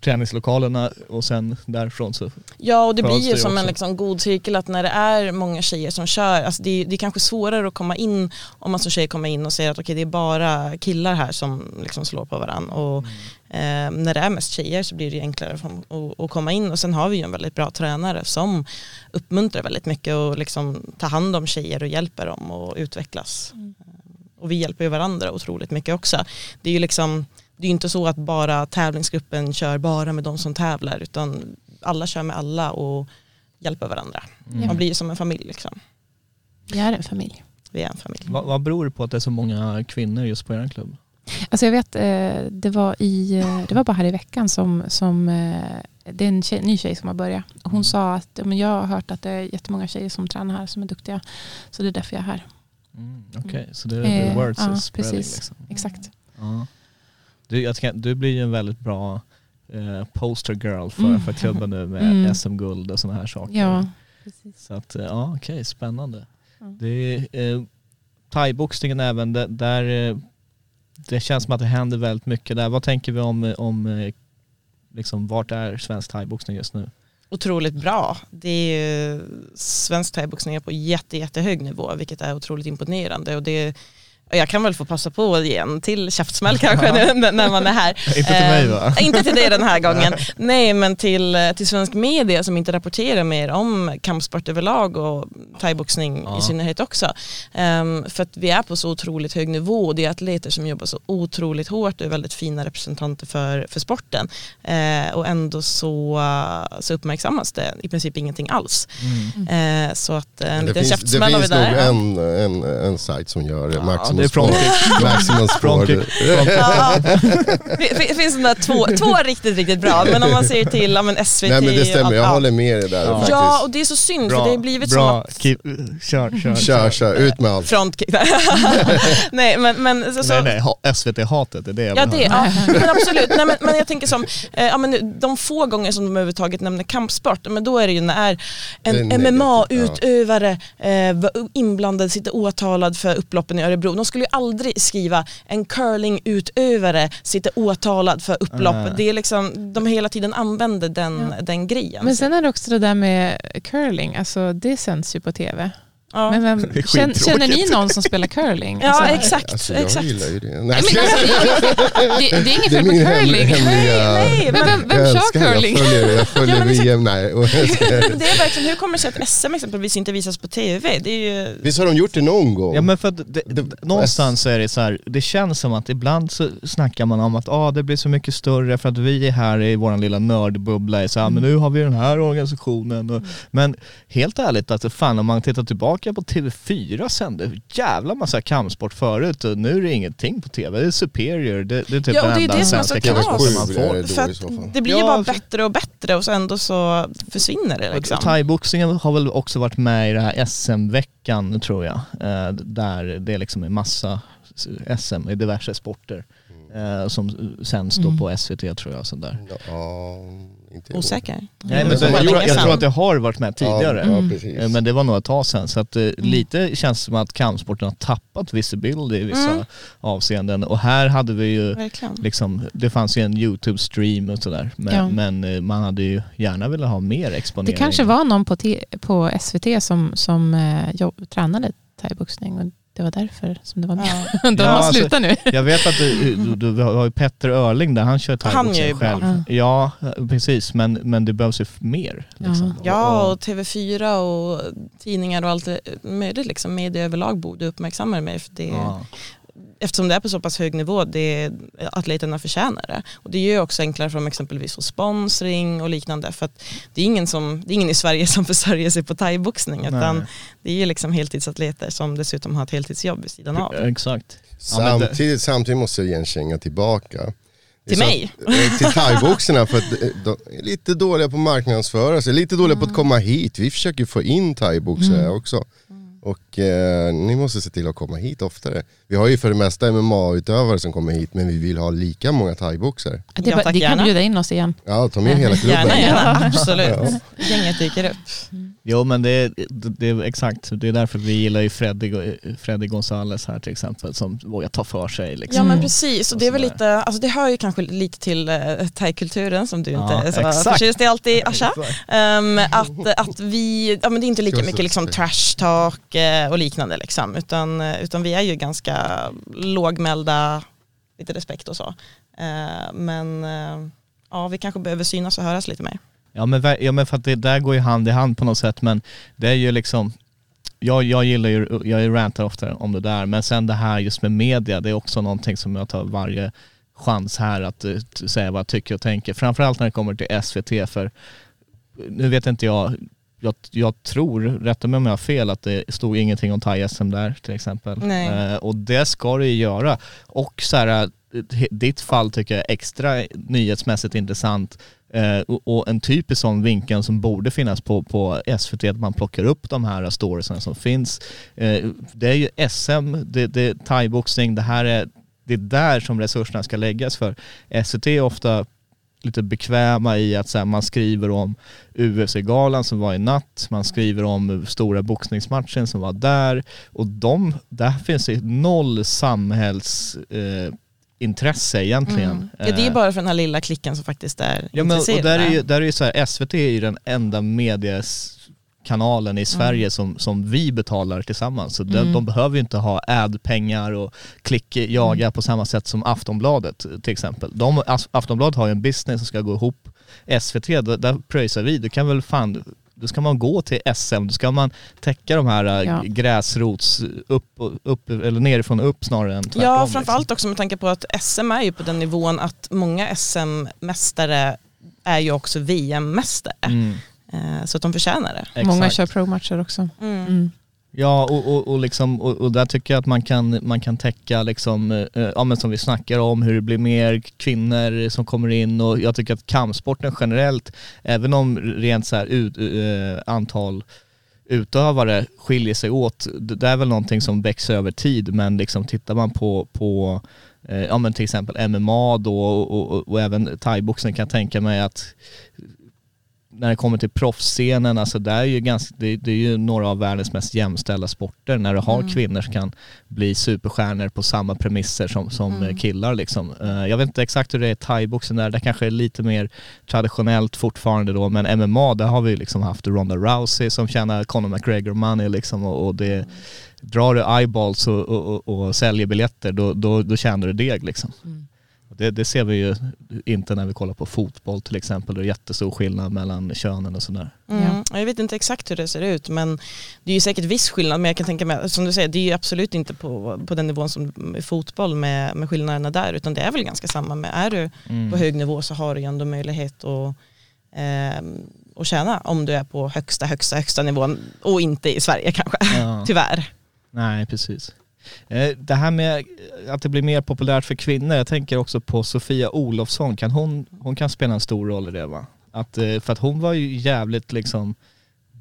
träningslokalerna och sen därifrån så, Ja och det blir ju det som en också. liksom god cirkel att när det är många tjejer som kör, alltså det, är, det är kanske svårare att komma in om man som tjej kommer in och säger att okej det är bara killar här som liksom slår på varandra. Och, eh, när det är mest tjejer så blir det ju enklare att, att komma in och sen har vi ju en väldigt bra tränare som uppmuntrar väldigt mycket och liksom tar hand om tjejer och hjälper dem att utvecklas. Och vi hjälper ju varandra otroligt mycket också. Det är ju liksom, det är inte så att bara tävlingsgruppen kör bara med de som tävlar utan alla kör med alla och hjälper varandra. Mm. Man blir ju som en familj liksom. Vi är en familj. Vi är en familj. vad, vad beror det på att det är så många kvinnor just på er klubb? Alltså jag vet, eh, det var, i, eh, det var bara här i veckan som, som eh, det är en tjej, ny tjej som har börjat. Och hon sa att men jag har hört att det är jättemånga tjejer som tränar här som är duktiga. Så det är därför jag är här. Mm, Okej, så det, Eh, the words ja, spreading precis. liksom. Exakt. Ja. Du, jag tänker, du blir ju en väldigt bra eh, poster girl för, Mm. för klubben nu med Mm. SM-guld och sådana här saker. Ja, precis. Så att, eh, ja okej, spännande. Ja. Det är eh, thaiboxningen även, det, där eh, det känns som att det händer väldigt mycket där. Vad tänker vi om, eh, om eh, liksom, vart är svensk thaiboxning just nu? Otroligt bra. Det är ju svensk thaiboxning är på jätte, jättehög nivå vilket är otroligt imponerande. Och det, jag kan väl få passa på igen till käftsmäll kanske när, [LAUGHS] när man är här. Inte till mig va? Eh, inte till dig den här [LAUGHS] gången. Nej men till, eh, till svensk media som inte rapporterar mer om kampsport överlag och thaiboxning Ja. i synnerhet också. Ehm, för att vi är på så otroligt hög nivå och det är atleter som jobbar så otroligt hårt och är väldigt fina representanter för, för sporten. Eh, och ändå så, så uppmärksammas det i princip ingenting alls. Mm. Eh, så att en Det liten det käftsmäll har vi finns nog där. en, en, en sajt som gör det, Ja, Maximum det är Sport. Frontkick. [LAUGHS] Maximum Sport. Frontkick. Ja, [LAUGHS] det finns sådana två, två riktigt, riktigt bra. Men om man ser till ja, men SVT. Nej men det stämmer, jag ja. håller med dig där Ja. Ja, och det är så synd för det har blivit som bra. att Keep, kör, kör. Kör, kör, ut med allt. frontkick. [LAUGHS] nej men, men så, så, Nej nej, ha- SVT-hatet, det är det jag Ja, det, ja men absolut. Nej, men, men jag tänker som, eh, ja, men de få gånger som de överhuvudtaget nämner kampsport, men då är det ju när en MMA-utövare eh, var inblandad, sitter åtalad för upploppen i Örebro. De skulle ju aldrig skriva en curling-utövare sitter åtalad för upplopp. Ah. Det är liksom, de hela tiden använder den, den grejen. Men sen är det också det där med curling, alltså det sänds ju på tv. Ja. Men vem, känner, ni någon som spelar curling? Ja, Alltså, exakt. Alltså, jag exakt. gillar ju det. Nej, Men alltså, det, det är inget fel på curling. hemliga... Nej, Men vem, vem kör curling? Jag följer, jag [LAUGHS] följer Ja. VM, nej. [LAUGHS] Det är verkligen, hur kommer det sig att SM exempelvis inte visas på TV? Det är ju... Visst har de gjort det någon gång? Ja men för att det, Det- någonstans så är det så här, det känns som att ibland så snackar man om att ah, det blir så mycket större för att vi är här i vår lilla nördbubbla, är så här, men nu har vi den här organisationen. Och, Men helt ärligt, alltså, fan om man tittar tillbaka på TV4 sände jävla massa kampsport förut och nu är det ingenting på TV, det är Superior, det, det är typ Ja, och den det är enda det som är svenska så knas. kampsporten man TV7 är får. det För att det blir ju Ja, bara bättre och bättre och så ändå så försvinner det liksom. Thaiboxningen har väl också varit med i det här SM-veckan tror jag, eh, där det liksom är massa SM i diverse sporter. Eh, som sänds då Mm. på SVT tror jag. Sådär. Ja, inte Osäker? Nej, men det jag, tror, jag tror att det har varit med tidigare. Ja, ja Mm. Eh, Men det var nog ett tag sedan så att eh, lite känns det som att kampsporten har tappat visibility i vissa Mm. avseenden och här hade vi ju Verkligen. liksom, det fanns ju en YouTube-stream och sådär men, Ja. men eh, man hade ju gärna velat ha mer exponering. Det kanske var någon på, på SVT som, som eh, jobb, tränade thaiboxning det var därför som det var med. Ja. [LAUGHS] De Ja, har alltså- slutat nu. Jag vet att du, du, du har ju Petter Örling där, han kör Han gör ju thaiboxning bra. själv. Ja, precis, men, men det behövs ju mer. Liksom. Ja, och TV4 och tidningar och allt det- möjligt, liksom, media överlag borde uppmärksamma mig för det, Ja. Eftersom det är på så pass hög nivå, det, atleterna förtjänar det. Och det gör ju också enklare för dem exempelvis få sponsring och liknande för att det är ingen, som, det är ingen i Sverige [LAUGHS] som försörjer sig på thaiboxning utan Nej. det är ju liksom heltidsatleter som dessutom har ett heltidsjobb vid sidan av. Exakt. Samtidigt, samtidigt måste jag ge en känga tillbaka. Till så mig? Att, eh, till thaiboxarna för att eh, de är lite dåliga på att marknadsföra sig, lite dåliga på att komma hit. Vi försöker få in thaiboxare också. Och eh, ni måste se till att komma hit oftare. Vi har ju för det mesta MMA-utövare som kommer hit men vi vill ha lika många thaiboxare. Det, Ja, tack, kan gärna. bjuda in oss igen. Ja, ta med hela klubben. Gärna, gärna, absolut. Gänget dyker upp. Jo men det är, det, är exakt, det är därför vi gillar ju Freddy, Freddy Gonzales här till exempel som vågar ta för sig. Liksom. Ja men precis, och det är väl lite, alltså det hör ju kanske lite till uh, thai-kulturen som du Ja, inte är så förtjust i alltid Asha. Ehm, att, att vi, ja men det är inte lika mycket liksom trash talk eh, och liknande liksom, utan, eh, utan vi är ju ganska lågmälda, lite respekt och så. Eh, men eh, ja, vi kanske behöver synas och höras lite mer. Ja men, ja men för att det där går ju hand i hand på något sätt men det är ju liksom jag, jag gillar ju, jag rantar ofta om det där men sen det här just med media det är också någonting som jag tar varje chans här att säga vad jag tycker och tänker. Framförallt när det kommer till SVT för nu vet inte jag, jag, jag tror, rätta mig om jag har fel, att det stod ingenting om thai-SM där till exempel. Eh, och det ska det ju göra. Och så här, eh, ditt fall tycker jag är extra nyhetsmässigt intressant Eh, och, och en typisk sån vinkel som borde finnas på, på SVT, att man plockar upp de här storiesen som finns. Eh, det är ju SM, det, det är thaiboxning, det här är, det är där som resurserna ska läggas för. SVT är ofta lite bekväma i att så här, man skriver om UFC-galan som var i natt, man skriver om stora boxningsmatchen som var där och de, där finns det noll samhälls eh, intresse egentligen. Mm. Ja, det är Eh, bara för den här lilla klicken som faktiskt är Ja men och där är ju, där är ju så här, SVT är ju den enda medieskanalen i Sverige som, som vi betalar tillsammans. Så de, Mm. de behöver ju inte ha ad-pengar och klick jaga på samma sätt som Aftonbladet till exempel. De, Aftonbladet har ju en business som ska gå ihop. SVT, där, där pröjsar vi. Du kan väl fan då ska man gå till SM, då ska man täcka de här Ja. ja. gräsrots upp, upp, eller nerifrån och upp snarare än tvärtom. Ja, liksom. framförallt också med tanke på att SM är ju på den nivån att många SM-mästare är ju också VM-mästare. Mm, Så att de förtjänar det. Många exakt. kör pro-matcher också. Mm. Mm. Ja och, och, och, liksom, och, och där tycker jag att man kan, man kan täcka liksom, eh, ja men som vi snackar om hur det blir mer kvinnor som kommer in och jag tycker att kampsporten generellt, även om rent så här ut, eh, antal utövare skiljer sig åt, det är väl någonting som växer över tid men liksom tittar man på, på eh, ja men till exempel MMA då och, och, och även thaiboxning kan jag tänka mig att när det kommer till proffsscenen, alltså det är ju, ganska, det, det är ju några av världens mest jämställda sporter när du har Mm. kvinnor som kan bli superstjärnor på samma premisser som, som Mm. eh, killar liksom. Eh, jag vet inte exakt hur det är i thaiboxen där, det kanske är lite mer traditionellt fortfarande då, men MMA där har vi liksom haft Ronda Rousey som tjänar Conor McGregor money liksom och, och det drar du eyeballs och, och, och, och säljer biljetter då, då, då tjänar du deg liksom. Mm. Det, det ser vi ju inte när vi kollar på fotboll till exempel. Det är jättestor skillnad mellan könen och sådär. Mm. Jag vet inte exakt hur det ser ut men det är ju säkert viss skillnad men jag kan tänka mig, som du säger, det är ju absolut inte på, på den nivån som i fotboll med, med skillnaderna där utan det är väl ganska samma med, är du Mm. på hög nivå så har du ju ändå möjlighet att, eh, att tjäna om du är på högsta, högsta, högsta nivån och inte i Sverige kanske, Ja. [LAUGHS] tyvärr. Nej, precis. Eh, Det här med att det blir mer populärt för kvinnor, jag tänker också på Sofia Olofsson, kan hon, hon kan spela en stor roll i det va? Att, eh, för att hon var ju jävligt liksom,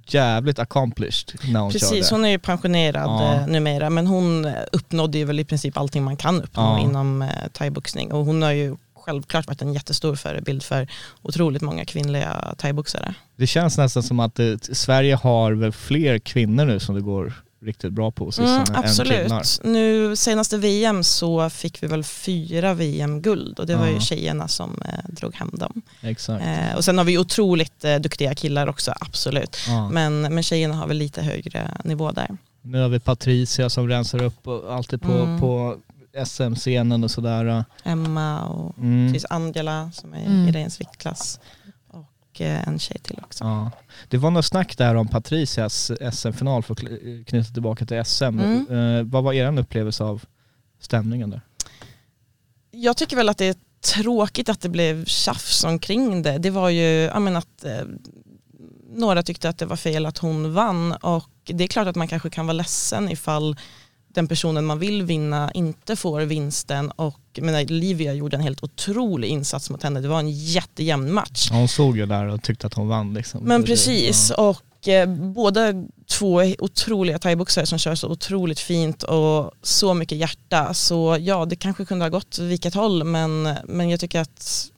jävligt accomplished när hon Precis, körde. hon är ju pensionerad Ja. eh, numera men hon uppnådde ju väl i princip allting man kan uppnå Ja. inom eh, thaiboxning och hon har ju självklart varit en jättestor förebild för otroligt många kvinnliga thaiboxare. Det känns nästan som att eh, Sverige har väl fler kvinnor nu som det går riktigt bra på sistone Mm, absolut. Nu senaste VM så fick vi väl fyra VM-guld och det var Ja. ju tjejerna som eh, drog hem dem. Exakt. Eh, och sen har vi otroligt eh, duktiga killar också, absolut. Ja. Men, men tjejerna har väl lite högre nivå där. Nu har vi Patricia som rensar upp och alltid på, Mm. på SM-scenen och sådär. Emma och Mm. Angela som är Mm. i Rens viktklass. Och eh, en tjej till också. Ja. Det var något snack där om Patricias SM-final för att knyta tillbaka till SM. Mm. Eh, vad var er upplevelse av stämningen där? Jag tycker väl att det är tråkigt att det blev tjafs omkring det. Det var ju, jag menar att eh, några tyckte att det var fel att hon vann och det är klart att man kanske kan vara ledsen ifall den personen man vill vinna inte får vinsten och menar, Livia gjorde en helt otrolig insats mot henne. Det var en jättejämn match. Ja, hon såg ju där och tyckte att hon vann liksom. Men precis Ja. och eh, båda två otroliga thaiboxare som kör så otroligt fint och så mycket hjärta. Så ja, det kanske kunde ha gått vilket håll men, men jag tycker att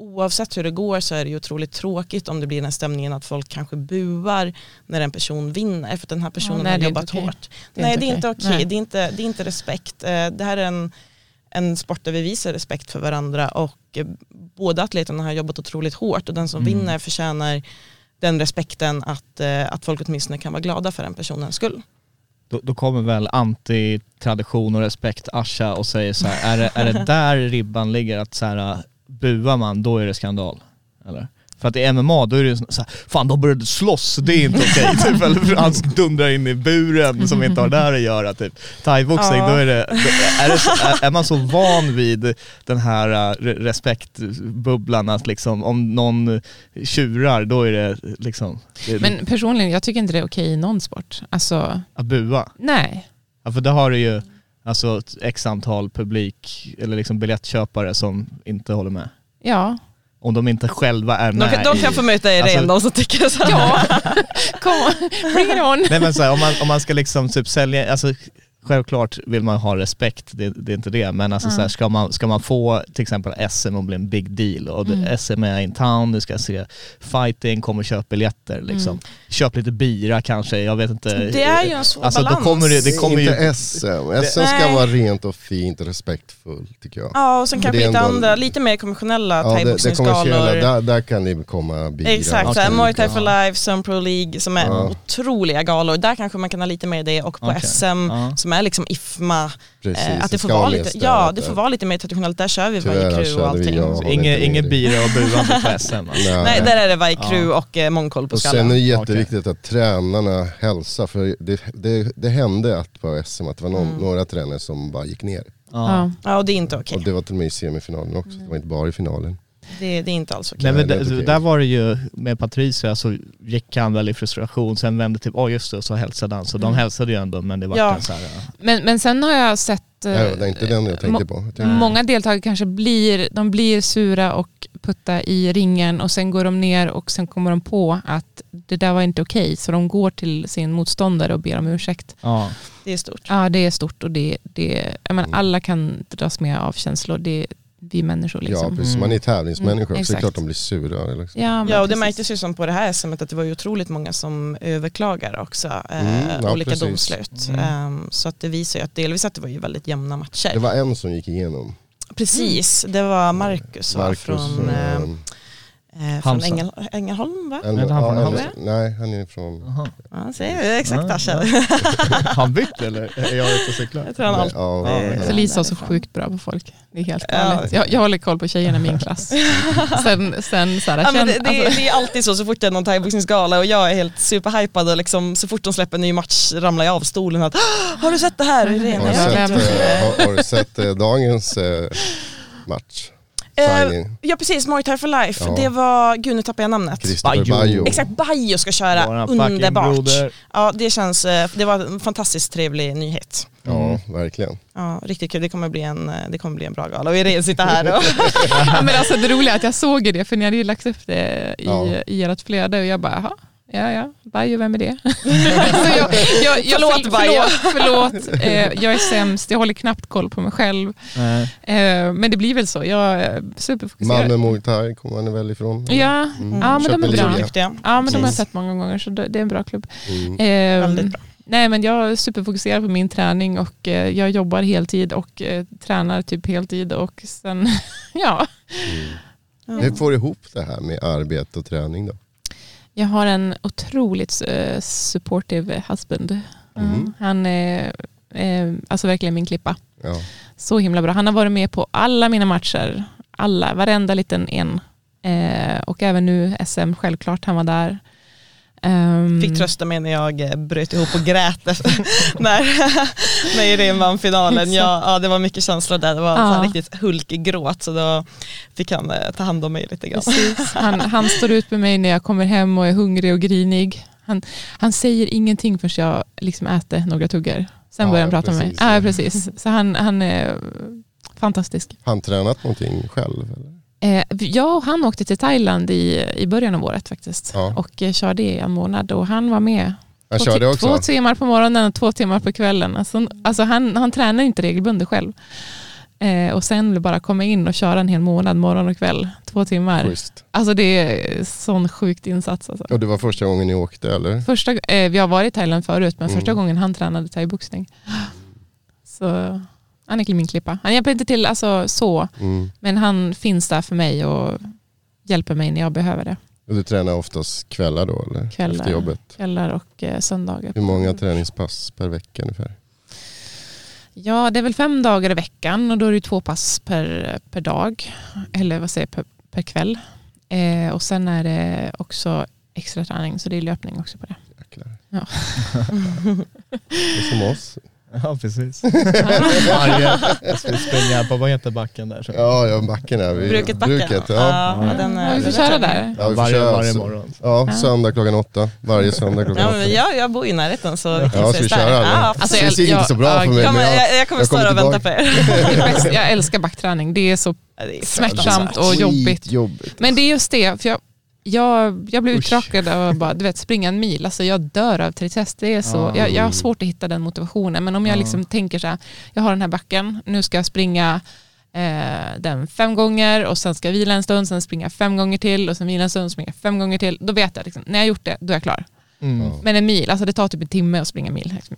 oavsett hur det går så är det ju otroligt tråkigt om det blir den stämningen att folk kanske buar när en person vinner för att den här personen nej, har jobbat okej. hårt. Det nej det är inte okej. Nej. det, är inte, det är inte respekt. Eh, Det här är en, en sport där vi visar respekt för varandra och eh, båda atleterna har jobbat otroligt hårt och den som Mm. vinner förtjänar den respekten att, eh, att folk åtminstone kan vara glada för den personens skull. Då, då kommer väl anti-tradition och respekt Asha och säger så här, är det, är det [LAUGHS] där ribban ligger att så här, buar man då är det skandal? Eller? För att i MMA då är det så här, fan de började slåss, det är inte okej. [LAUGHS] typ, eller han dundrar in i buren som inte har där att göra. Typ. Thaiboxning, Ja. då är det, är, det är, är man så van vid den här re- respektbubblan att liksom om någon tjurar då är det liksom det, Men personligen, jag tycker inte det är okej i någon sport. Alltså, att bua. nej. Ja för då har du ju alltså ett x antal publik eller liksom biljettköpare som inte håller med. Ja, Om de inte själva är De, med kan- de kan i- få möta er Alltså- de som tycker så. ja. [LAUGHS] kom bring it on. Nej men så här, om, man, om man ska liksom typ sälja, alltså självklart vill man ha respekt, det, det är inte det, men alltså Ja. så här, ska, man, ska man få till exempel SM och bli en big deal och Mm. SM är in town, du ska se fighting, kom och köp biljetter liksom. Mm. Köp lite bira kanske, jag vet inte. Det är ju en svår Alltså då balans. kommer det, det kommer inte ju... SM. SM ska Nej. vara rent och fint och respektfullt tycker jag. Ja, och sen kanske lite ändå- andra, lite mer konventionella Ja, det, det kommersiella, thaiboxningsgalor. där, där kan det komma bira. Exakt, såhär Muay Thai for Life, Sun Pro League som är Ja. otroliga galor. Där kanske man kan ha lite mer det och på Okej. SM Ja. Som är liksom IFMA, Precis, eh, att det får vara lite, mer ja det får vara lite mer traditionellt. Där kör vi Tyvärr varje crew och allting. ja. ingen bira och buande på SM alltså. Nej, där är det varje crew och eh, mångkoll på Och sen är skallen. det jätteviktigt att tränarna hälsar, för det, det, det hände att på SM att det var någon, Mm. några tränare som bara gick ner. Ja. Ja, och det är inte okej. Och det var till och med i semifinalen också, det var inte bara i finalen. Det, det är inte alls okej. Nej men det där var det ju med Patricia så gick han väl i frustration, sen vände till, åh just det, och så hälsade han. Så de Mm. hälsade ju ändå men det var Ja. en så här, ja. Men, men sen har jag sett eh, Nej, det är inte den jag tänkte på. Jag tänkte, Många deltagare kanske blir, de blir sura och putta i ringen och sen går de ner och sen kommer de på att det där var inte okej så de går till sin motståndare och ber om ursäkt. ja. Det är stort. Ja det är stort och det, det jag menar, Mm. alla kan dras med av känslor. Det, vi människor. Liksom. Ja precis, man är tävlingsmänniska Mm, också, det är klart de blir sura. Liksom. Ja, Ja och det precis. märktes ju som på det här SMet att det var ju otroligt många som överklagar också eh, Mm, ja, olika precis. domslut. Mm. Ehm, så att det visar ju att delvis att det var ju väldigt jämna matcher. Det var en som gick igenom, Precis, det var Marcus, Marcus. från, eh, eh, från. Ängel, Ängelholm va? en, Är det han från ja, en, nej, han är från... Jaha. Ja, ser exakt Ja, [LAUGHS] Asha. Han bytt eller? [LAUGHS] Är jag ute och cyklar? Jag tror han alltid Ja, ja. Så Lisa är så sjukt bra på folk. Det är helt Ja. galet. Jag, jag håller koll på tjejerna i min [LAUGHS] klass. Sen, sen så här, Ja, men det, det, alltså, det är alltid så, så fort det är någon thaiboxningsgala och jag är helt superhypad och liksom, så fort de släpper en ny match ramlar jag av stolen att "Ah, har du sett det här? Är Har, du sett, vet." men- eh, har, har du sett eh, dagens eh, match? Eh, Signing? Ja precis, Muay Thai for Life. Ja. Det var, gud nu tappar jag namnet. Christopher Bajo. Bajo. Exakt, Bajo ska köra, Våran fucking underbart. broder. Ja det känns, eh, det var en fantastiskt trevlig nyhet. Ja, verkligen. Ja, riktigt kul, det kommer bli en, eh, det kommer bli en bra gala och Irene sitter här och [LAUGHS] ja, men alltså, det roliga är att jag såg ju det, för ni hade ju lagt upp det i, Ja. i ert flöde och jag bara, "Jaha, ja ja, Bajo, vem är det? [LAUGHS] jag, jag, jag, Förlåt, förl- Bajo. förlåt, förlåt eh, jag är sämst, jag håller knappt koll på mig själv. Eh, men det blir väl så, jag är superfokuserad. Malmö Muay Thai kommer han väl ifrån? Ja, Mm. ja men de är bra. duktiga. Ja men de har jag Precis. sett många gånger så det det är en bra klubb. Mm. Eh, Väldigt bra. Nej men jag är superfokuserad på min träning och eh, jag jobbar heltid och eh, tränar typ heltid och sen, [LAUGHS] ja. Mm. Hur får du ihop det här med arbete och träning då? Jag har en otroligt eh, supportive husband. Mm. Han är eh, alltså verkligen min klippa. Ja. Så himla bra. Han har varit med på alla mina matcher. Alla, varenda liten en. Eh, och även nu SM, självklart han var där. Ehm, Fick trösta mig när jag eh, bröt ihop och grät [LAUGHS] när, [LAUGHS] när Irene vann finalen. Ja, ja, det var mycket känslor där, det var Ja. så riktigt hulkig gråt så då fick han eh, ta hand om mig lite grann. Precis. Han, han står ut med mig när jag kommer hem och är hungrig och grinig. Han, han säger ingenting förrän jag liksom äter några tuggor. Sen Ja, börjar han prata med mig. precis. Ja, precis. Så han, han är fantastisk. Har han tränat någonting själv? Eller? Eh, jag och han åkte till Thailand i, i början av året faktiskt. Ja. Och eh, körde i en månad och han var med. Han två, körde också? två timmar på morgonen och två timmar på kvällen. Alltså, alltså han, han tränar inte regelbundet själv. Eh, och sen bara komma in och köra en hel månad, morgon och kväll, två timmar. Schysst. Alltså det är sån sjukt insats. Alltså. Och det var första gången ni åkte eller? Första, eh, vi har varit i Thailand förut, men första Mm. gången han tränade thaiboxning. Så han är min klippa. Han hjälper inte till alltså, så, Mm. men han finns där för mig och hjälper mig när jag behöver det. Och du tränar oftast kvällar då eller? Kvällar. Efter jobbet? Kvällar och eh, söndagar. Hur många träningspass per vecka ungefär? Ja, det är väl fem dagar i veckan och då är det två pass per, per dag. Eller vad säger jag, per, per kväll. Eh, och sen är det också extra träning, så det är löpning också på det. Jäklar. Ja. Det är som oss. Ja precis. [LAUGHS] Varje, jag ska springa på, vad heter backen där? Så. Ja, ja backen är vi. Bruket backen. Bruket, ja. ja, den, Ja, vi får köra där. Ja, vi varje, köra varje morgon. Ja, Ja. söndag klockan åtta. Varje söndag klockan Ja, åtta. men jag, jag bor i närheten så vi kan Ja, ses ska vi där. Ja, Alltså, det jag- ser inte jag- så bra ja, för mig ja, men jag, jag, jag kommer jag störa och vänta på er. Det är bäst- [LAUGHS] Jag älskar backträning. Det är så Ja, det är smärtsamt och jobbigt. Men det är just det, för jag, jag, jag blev uttråkad av att bara, du vet, springa en mil. Alltså jag dör av tristess. Det är så, Ja. jag, jag har svårt att hitta den motivationen. Men om jag Ja. liksom tänker så här, jag har den här backen, nu ska jag springa eh, den fem gånger och sen ska jag vila en stund, sen springa fem gånger till och sen vila en stund, springa fem gånger till. Då vet jag, liksom, när jag har gjort det, då är jag klar. Mm. Men en mil, alltså det tar typ en timme att springa en mil. Liksom.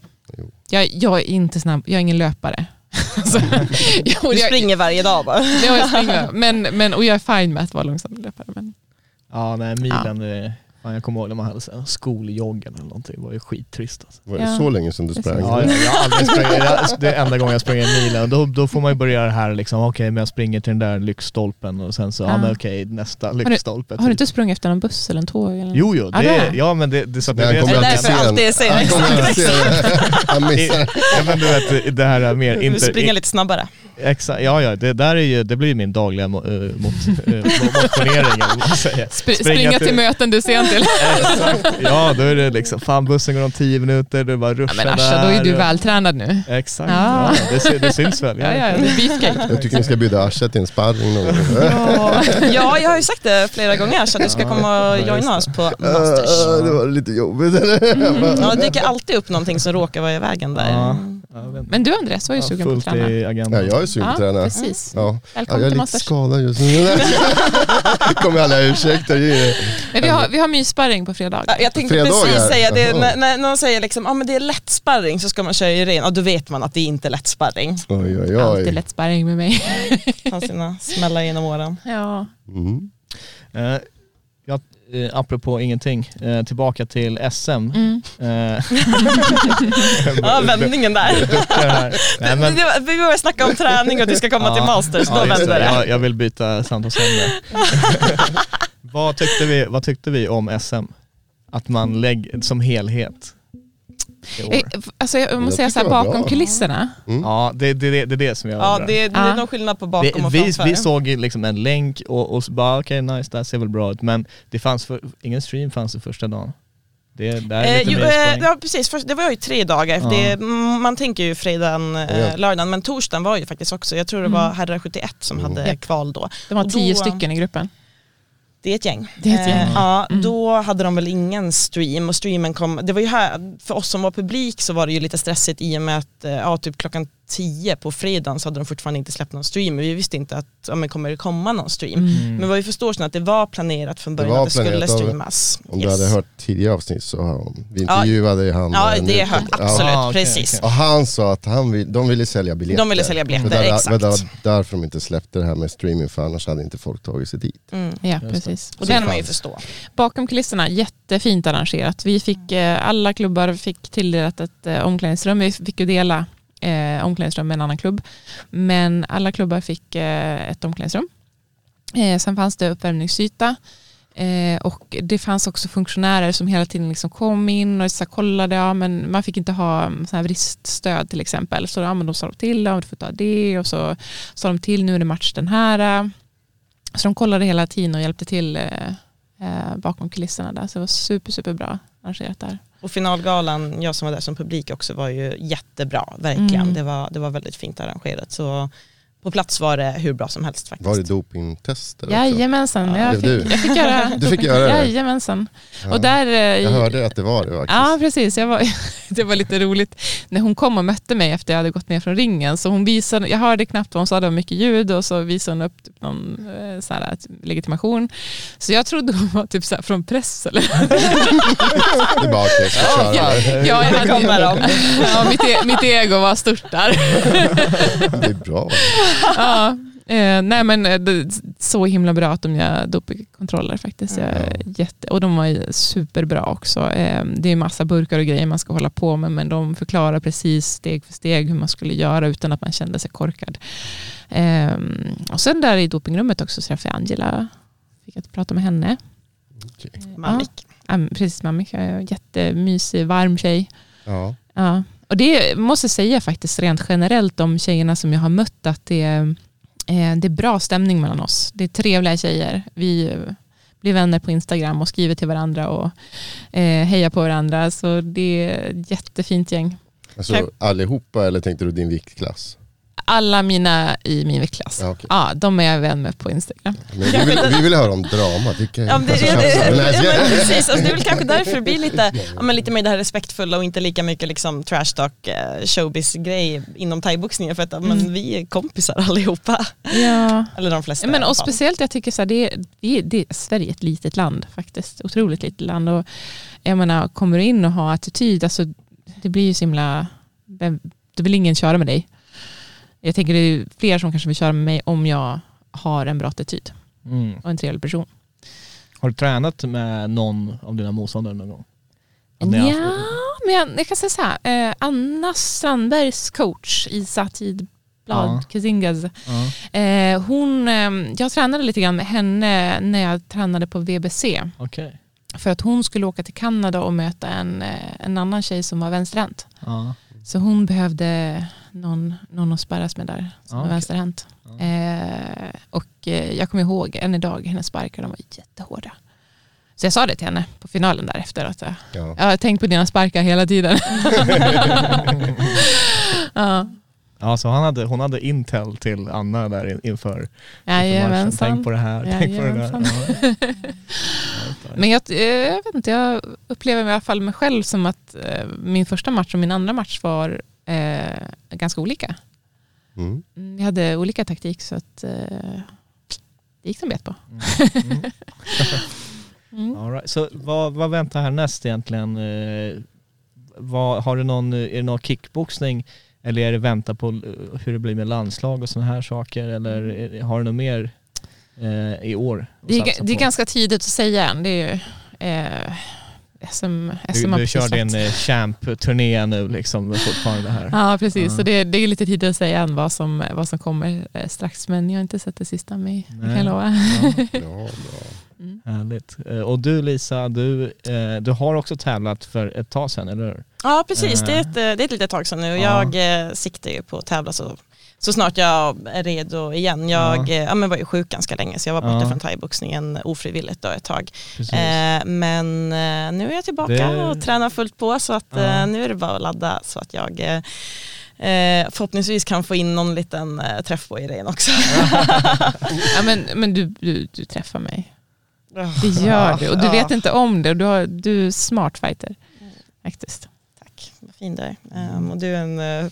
Jag, jag är inte snabb, jag är ingen löpare. [LAUGHS] alltså, [LAUGHS] jo, Du jag, springer varje dag bara. Ja, jag springer. Men, men, och jag är fine med att vara långsam löpare. Men, Ja nej milen, det- fan, jag kommer ihåg när man hade så här skoljoggen eller någonting, det var ju skittrist alltså. Var det Ja. så länge sedan du sprang? Ja, jag, jag har aldrig jag- det är enda gången jag springer milen, då, då får man ju börja det här liksom, okej men jag springer till den där lyktstolpen och sen så, ja, Ja. men okej nästa du- lyktstolpe. har du inte sprungit efter en buss eller en tåg? Eller? Jo jo, Ja, det, det är, ja men det, det, så att Men det, är alltid därför sen. alltid säger se Han missar. ja men du vet det här är mer Du inte, springer lite snabbare. Exakt, ja ja det där är ju, det blir ju min dagliga mo, äh, mot, äh, motionering eller vad man säger. Spr- springa till möten du är sen till. [LAUGHS] Exakt. Ja då är det liksom, fan bussen går om tio minuter, du bara Ja, ruschar men Asha, då är du och- vältränad nu. Exakt, Ja. ja. det, det syns väl. Ja, ja, det är beefcake. Jag tycker ni ska bjuda Asha till en sparring någon gång. Ja, [LAUGHS] jag har ju sagt det flera gånger att du ska komma och joina oss på Masters. Det var lite jobbigt eller? Ja, det dyker alltid upp någonting som råkar vara i vägen där. Ja. Inte. Men du Andreas var ju Ja, sugen på att träna. Ja, jag är sugen på att träna. precis. Ja. Ja, Välkommen jag är till lite skadad just [LAUGHS] nu. kommer alla ursäkter. Men vi har, vi har myssparring på fredag. Ja, jag tänkte Fredagar. precis säga det, Jaha. när, när någon säger liksom, ah, men det är lätt sparring så ska man köra i ren, och då vet man att det inte är lätt sparring. Oj, oj, Alltid oj. lätt sparring med mig. [LAUGHS] Han sina smällar genom åren. ja. Mm. Eh, jag, eh, apropå ingenting, eh, tillbaka till SM. Mm. Eh, [LAUGHS] Ja, vändningen där. [LAUGHS] Nej, men, Vi började snacka om träning och att du ska komma Ja, till Masters, då ja, just vände det. Jag, jag vill byta samtalsämne. Vad, tyckte vi, vad tyckte vi om SM? Att man lägger som helhet. Eh, Alltså jag måste säga så här, det bakom bra. kulisserna. Ja, det, det, det, det är det som jag Ja, det, det är någon skillnad på bakom vi, och vi, framför. vi såg ju liksom en länk och, och så bara okej nice, det här ser väl bra ut men det fanns för, ingen stream fanns det första dagen. Det, det är Eh, jo, eh, ja precis, Först, det var ju tre dagar. Ja. Det, mm, man tänker ju fredagen, eh, lördagen, men torsdagen var ju faktiskt också, jag tror det var herrar 71 som Mm. hade kval då. De var tio då- stycken i gruppen. Det är ett gäng. Är ett gäng. Eh, ja, Mm. Då hade de väl ingen stream och streamen kom, det var ju här, för oss som var publik så var det ju lite stressigt i och med att eh, ja, typ klockan 10 på fredagen så hade de fortfarande inte släppt någon stream. Vi visste inte att ja, men kommer det komma någon stream. Mm. Men vad vi förstår så att det var planerat från början var att det skulle streamas. Om du Yes. hade hört tidigare avsnitt så har vi intervjuade ju han. Ja eh, det är hört, Ja. absolut, Ah, precis. Och han sa att han vill, de ville sälja biljetter. De ville sälja biljetter, det där, exakt. Det var därför de inte släppte det här med streaming för annars hade inte folk tagit sig dit. Mm. Ja, det. precis. Och det kan man ju förstå. Bakom kulisserna, jättefint arrangerat. Vi fick, eh, alla klubbar fick tilldelat ett eh, omklädningsrum. Vi fick ju dela eh, omklädningsrum med en annan klubb. Men alla klubbar fick eh, ett omklädningsrum. Eh, sen fanns det uppvärmningsyta. Eh, och det fanns också funktionärer som hela tiden liksom kom in och så kollade, ja, men man fick inte ha mm, så här vriststöd till exempel. Så ja, men de sa de till, ja, du får ta det och så sa de till, nu är det match den här. Så de kollade hela tiden och hjälpte till eh, eh bakom kulisserna där. Så det var super, super bra arrangerat där. Och finalgalan, jag som var där som publik också, var ju jättebra, verkligen. Mm. Det, var, det var väldigt fint arrangerat. Så på plats var det hur bra som helst faktiskt. Var det dopingtester också? Jajamensan, Ja, jag, fick, du? jag fick göra [LAUGHS] Du fick göra det? Jajamensan. Ja. Och där, eh, Jag hörde att det var det faktiskt. Ja, precis. Jag var, [LAUGHS] det var lite roligt när hon kom och mötte mig efter jag hade gått ner från ringen. Så hon visade, jag hörde knappt vad hon sa, det var mycket ljud och så visade hon upp typ någon eh, så här, legitimation. Så jag trodde hon var typ så här från press eller [LAUGHS] Det är bara okej, köra. Ja, ja, jag hade, ja, mitt, e, mitt ego var stort där. Det är bra. Ja, eh, nej men eh, det, så himla bra att de gör dopingkontroller faktiskt. Jag, är jätte, och de var ju superbra också. Eh, det är massa burkar och grejer man ska hålla på med men de förklarar precis steg för steg hur man skulle göra utan att man kände sig korkad. Eh, och sen där i dopingrummet också så träffade jag Angela. Fick att prata med henne. Okej. Mammik. Ja, precis, Mammik. Jättemysig, varm tjej. Ja. Ja. Och det måste jag säga faktiskt rent generellt om tjejerna som jag har mött att det är, eh, det är bra stämning mellan oss. Det är trevliga tjejer. Vi eh, blir vänner på Instagram och skriver till varandra och eh, hejar på varandra. Så det är ett jättefint gäng. Alltså allihopa eller tänkte du din viktklass? Alla mina i min viktklass. Ja, Ja, okej. de är jag vän med på Instagram. Men vi, vill, vi vill höra om drama. Det kan Ja, ja, men precis, alltså, det är väl kanske därför det blir lite, [LAUGHS] ja, men lite mer det här respektfulla och inte lika mycket liksom, trash talk, eh, showbiz-grej inom thaiboxningen för att ja, men, Mm. vi är kompisar allihopa. Ja. Eller de flesta Men och speciellt jag tycker så här, det, det, det, Sverige är ett litet land faktiskt. Otroligt litet land. Och jag menar, kommer du in och har attityd, alltså, det blir ju så himla, vem- det vill ingen köra med dig. Jag tänker det är fler som kanske vill köra med mig om jag har en bra attityd Mm. och en trevlig person. Har du tränat med någon av dina motståndare någon gång? Ja, men jag, jag kan säga så här, eh, Anna Strandbergs coach Isa Tidblad Ja. Kazingas, Ja, eh, hon, eh, jag tränade lite grann med henne när jag tränade på VBC. okej. För att hon skulle åka till Kanada och möta en, eh, en annan tjej som var vänsterhänt. Ja. Så hon behövde någon, någon att sparras med där som Ja, var okej. vänsterhänt. Ja. Eh, och eh, jag kommer ihåg än idag, hennes sparkar de var jättehårda. Så jag sa det till henne på finalen därefter. Att, eh, Ja. jag har tänkt på dina sparkar hela tiden. [LAUGHS] ja. Ja, så han hade, hon hade intel till Anna där in- inför, inför matchen. Tänk på det här, tänk på det där. Ja. [LAUGHS] Men jag, eh, jag vet inte, jag upplever i alla fall mig själv som att eh, min första match och min andra match var eh, ganska olika. Mm. Mm, Vi hade olika taktik så att eh, det gick som bet på. Mm. Mm. [LAUGHS] All right. Så vad, vad väntar härnäst egentligen? Eh, vad, har du någon, är det någon kickboxning eller är det vänta på eh, hur det blir med landslag och sådana här saker eller är, har du något mer eh, i år? Det är, det är ganska tidigt att säga än. Det är ju SM, Du, SM du precis kör din eh, champ-turné nu liksom fortfarande här. Ja precis, Ja. så det, det är lite tidigt att säga än vad som, vad som kommer eh, strax. Men jag har inte sett det sista med, det kan Nej. jag lova. Ja, Bra, [LAUGHS] bra. härligt. Eh, Och du Lisa, du, du har också tävlat för ett tag sedan, eller hur? Ja precis, det är ett, det är ett litet tag sedan nu. Ja. Jag siktar ju på att tävla så, så snart jag är redo igen. Jag Ja. ja. Ja, men var ju sjuk ganska länge så jag var borta Ja. från thaiboxningen ofrivilligt då ett tag. Eh, men eh, nu är jag tillbaka Det- och tränar fullt på så att Ja. eh, nu är det bara att ladda så att jag eh, eh, förhoppningsvis kan få in någon liten eh, träff på Irene också. [LAUGHS] Ja, men men du, du, du träffar mig. Det gör du och du vet inte om det. Och du, har, du är smart fighter. Faktiskt. Tack, vad fin du är. Ehm, och du är en, eh,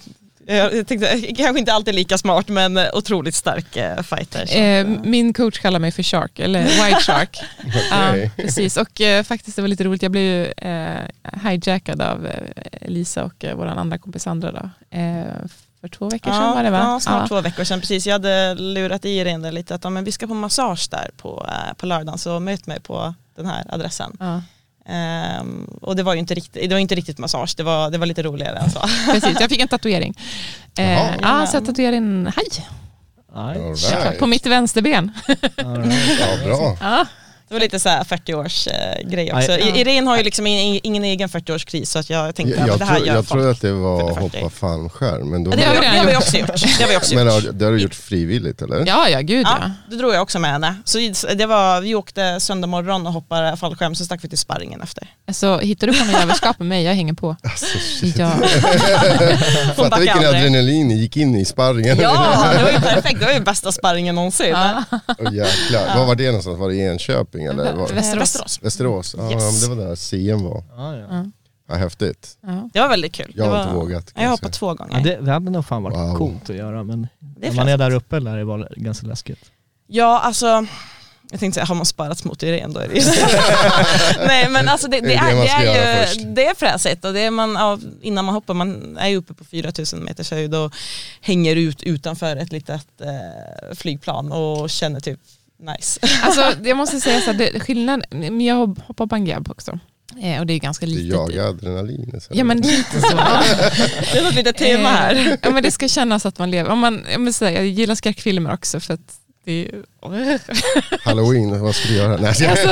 jag tänkte, kanske inte alltid lika smart men eh, otroligt stark eh, fighter. Eh, eh, min coach kallar mig för Shark, eller White Shark. [LAUGHS] Okej. Ja, precis. Och eh, faktiskt det var lite roligt, jag blev ju eh, hijackad av eh, Lisa och eh, vår andra kompis Sandra då. Eh, för två veckor sedan var det va? Ja, snart Ja. två veckor sedan. Precis. Jag hade lurat i Irene lite att ja, men vi ska på massage där på, eh, på lördagen så möt mig på den här adressen. Ja, Ehm, och det var ju inte riktigt, det var inte riktigt massage, det var, det var lite roligare än så. [LAUGHS] precis, jag fick en tatuering. Eh, ja, så jag tatuerade en haj right. på mitt vänsterben. Right. Ja, bra. [LAUGHS] Ja, Det var lite så här 40-års eh, grej också. Ja. I- Irene har ju liksom ingen, ingen egen 40-årskris så att jag tänkte Jag, att jag, det här tror, gör jag folk. tror att det var fyller att 40. hoppa fallskärm. Men, då Ja, det, har har, du- det har vi också gjort. Det har vi också men gjort. har- det har du gjort frivilligt eller? ja, ja gud ja. Ja, då drog jag också med henne. Så det var, vi åkte söndag morgon och hoppade fallskärm, så stack vi till sparringen efter. Så hittar du på någon jävelskap med mig, jag hänger på. Alltså, shit. Ja. [LAUGHS] Fatta vilken aldrig. adrenalin ni gick in i sparringen. Ja, det var ju [LAUGHS] perfekt. Det var ju bästa sparringen någonsin. Ja. Åh, jäklar. Var var det någonstans? Var det i Enköping eller? Var... Västerås. Västerås. Västerås? Ja, Yes. men det var där CM var. Ja, ja. Ja. Ja, häftigt. Ja. Det var väldigt kul. Jag det har var, inte vågat. Jag har hoppat två gånger. Ja, det, det hade nog fan varit Wow. coolt att göra men när man är där uppe lär det vara ganska läskigt. Ja, alltså jag tänkte säga, har man sparats mot Irene då är det ju [LAUGHS] Nej men alltså det, det, Det är det är, ju, det är fräsigt och det är man, ja, innan man hoppar, man är ju uppe på 4000 meters höjd och hänger ut utanför ett litet eh, flygplan och känner typ nice. [LAUGHS] Alltså, jag måste säga så här, det, [LAUGHS] skillnaden, men jag har hoppat bungyjump också. Eh, och det är ganska Du litet. jagar adrenalin. Så. Ja men lite så. [LAUGHS] Det är något litet tema här. Eh, Ja, men det ska kännas att man lever. Om man, jag, måste säga, jag gillar skräckfilmer också för att det är ju... Halloween, vad ska du göra? Nej, Alltså,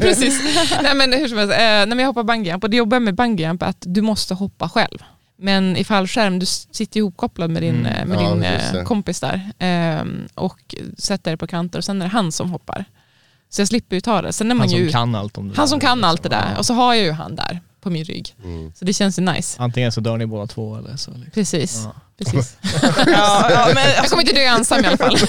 precis. Nej, men hur som helst, eh, när jag hoppar bungyjump och det jobbiga med bungyjump är att du måste hoppa själv. Men i fallskärm, du sitter ihopkopplad med din, Mm. eh, med Ja, din eh, kompis där ehm, och sätter dig på kanter och sen är det han som hoppar. Så jag slipper ju ta det. Sen är man Han som ju, kan allt om det han som där, kan liksom. allt det där och så har jag ju han där på min rygg. Mm. Så det känns ju nice. Antingen så dör ni båda två eller så. Liksom. Precis. Ja. Precis. [LAUGHS] Ja, ja, men, Jag kommer inte dö ensam i alla fall. [LAUGHS]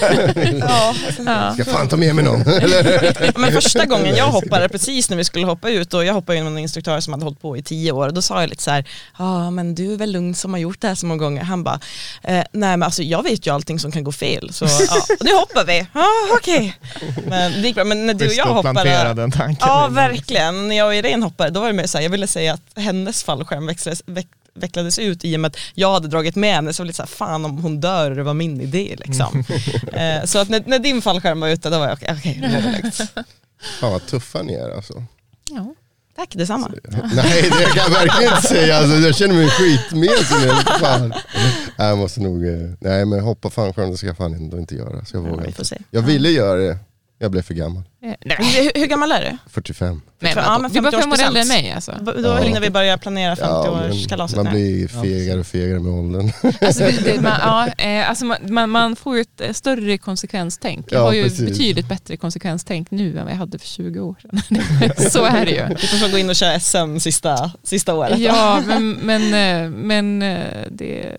ja, Ja. Ska fan ta med mig någon. [LAUGHS] Men första gången jag hoppade, precis när vi skulle hoppa ut och jag hoppade ju med en instruktör som hade hållit på i tio år, då sa jag lite så här, ja men du är väl lugn som har gjort det här så många gånger. Han bara, eh, nej men alltså jag vet ju allting som kan gå fel, så ja, nu hoppar vi. Ja okej. Men det gick bra, men när du och jag hoppade, den tanken. ja verkligen, när jag och Irene hoppade, då var det mer så här, jag ville säga att hennes fallskärm växlades, veck, vecklades ut i och med att jag hade dragit med henne, så var det lite så här, fan om hon dör det var min idé liksom. [LAUGHS] eh, så att när, när din fallskärm var ute, då var jag okej, nu är det lugnt. [LAUGHS] Fan vad tuffa ni är alltså. Ja. Tack detsamma. [LAUGHS] Nej det kan jag verkligen inte säga. Alltså, jag känner mig skitmesig nu. Fan. Jag måste nog, eh, nej men hoppa fallskärm det ska jag fan ändå inte göra. Så jag Ja, vågar vi inte. får se. Jag ville göra det, jag blev för gammal. Eh, Nej, Hur, hur gammal är du? 45. Nej, Ja, men, men du är bara fem år 50%. äldre än mig alltså. Då Ja. hinner vi börja planera Ja, men 50-årskalaset man nu. blir fegare och fegare med åldern. [LAUGHS] Alltså, det, det, man, ja, eh, alltså man, man, man får ju ett eh, större konsekvenstänk. Jag Ja, har ju precis. betydligt bättre konsekvenstänk nu än vad jag hade för 20 år sedan. [LAUGHS] Så är det ju. Vi får gå in och köra SM sista, sista året. Ja, men, men, men det...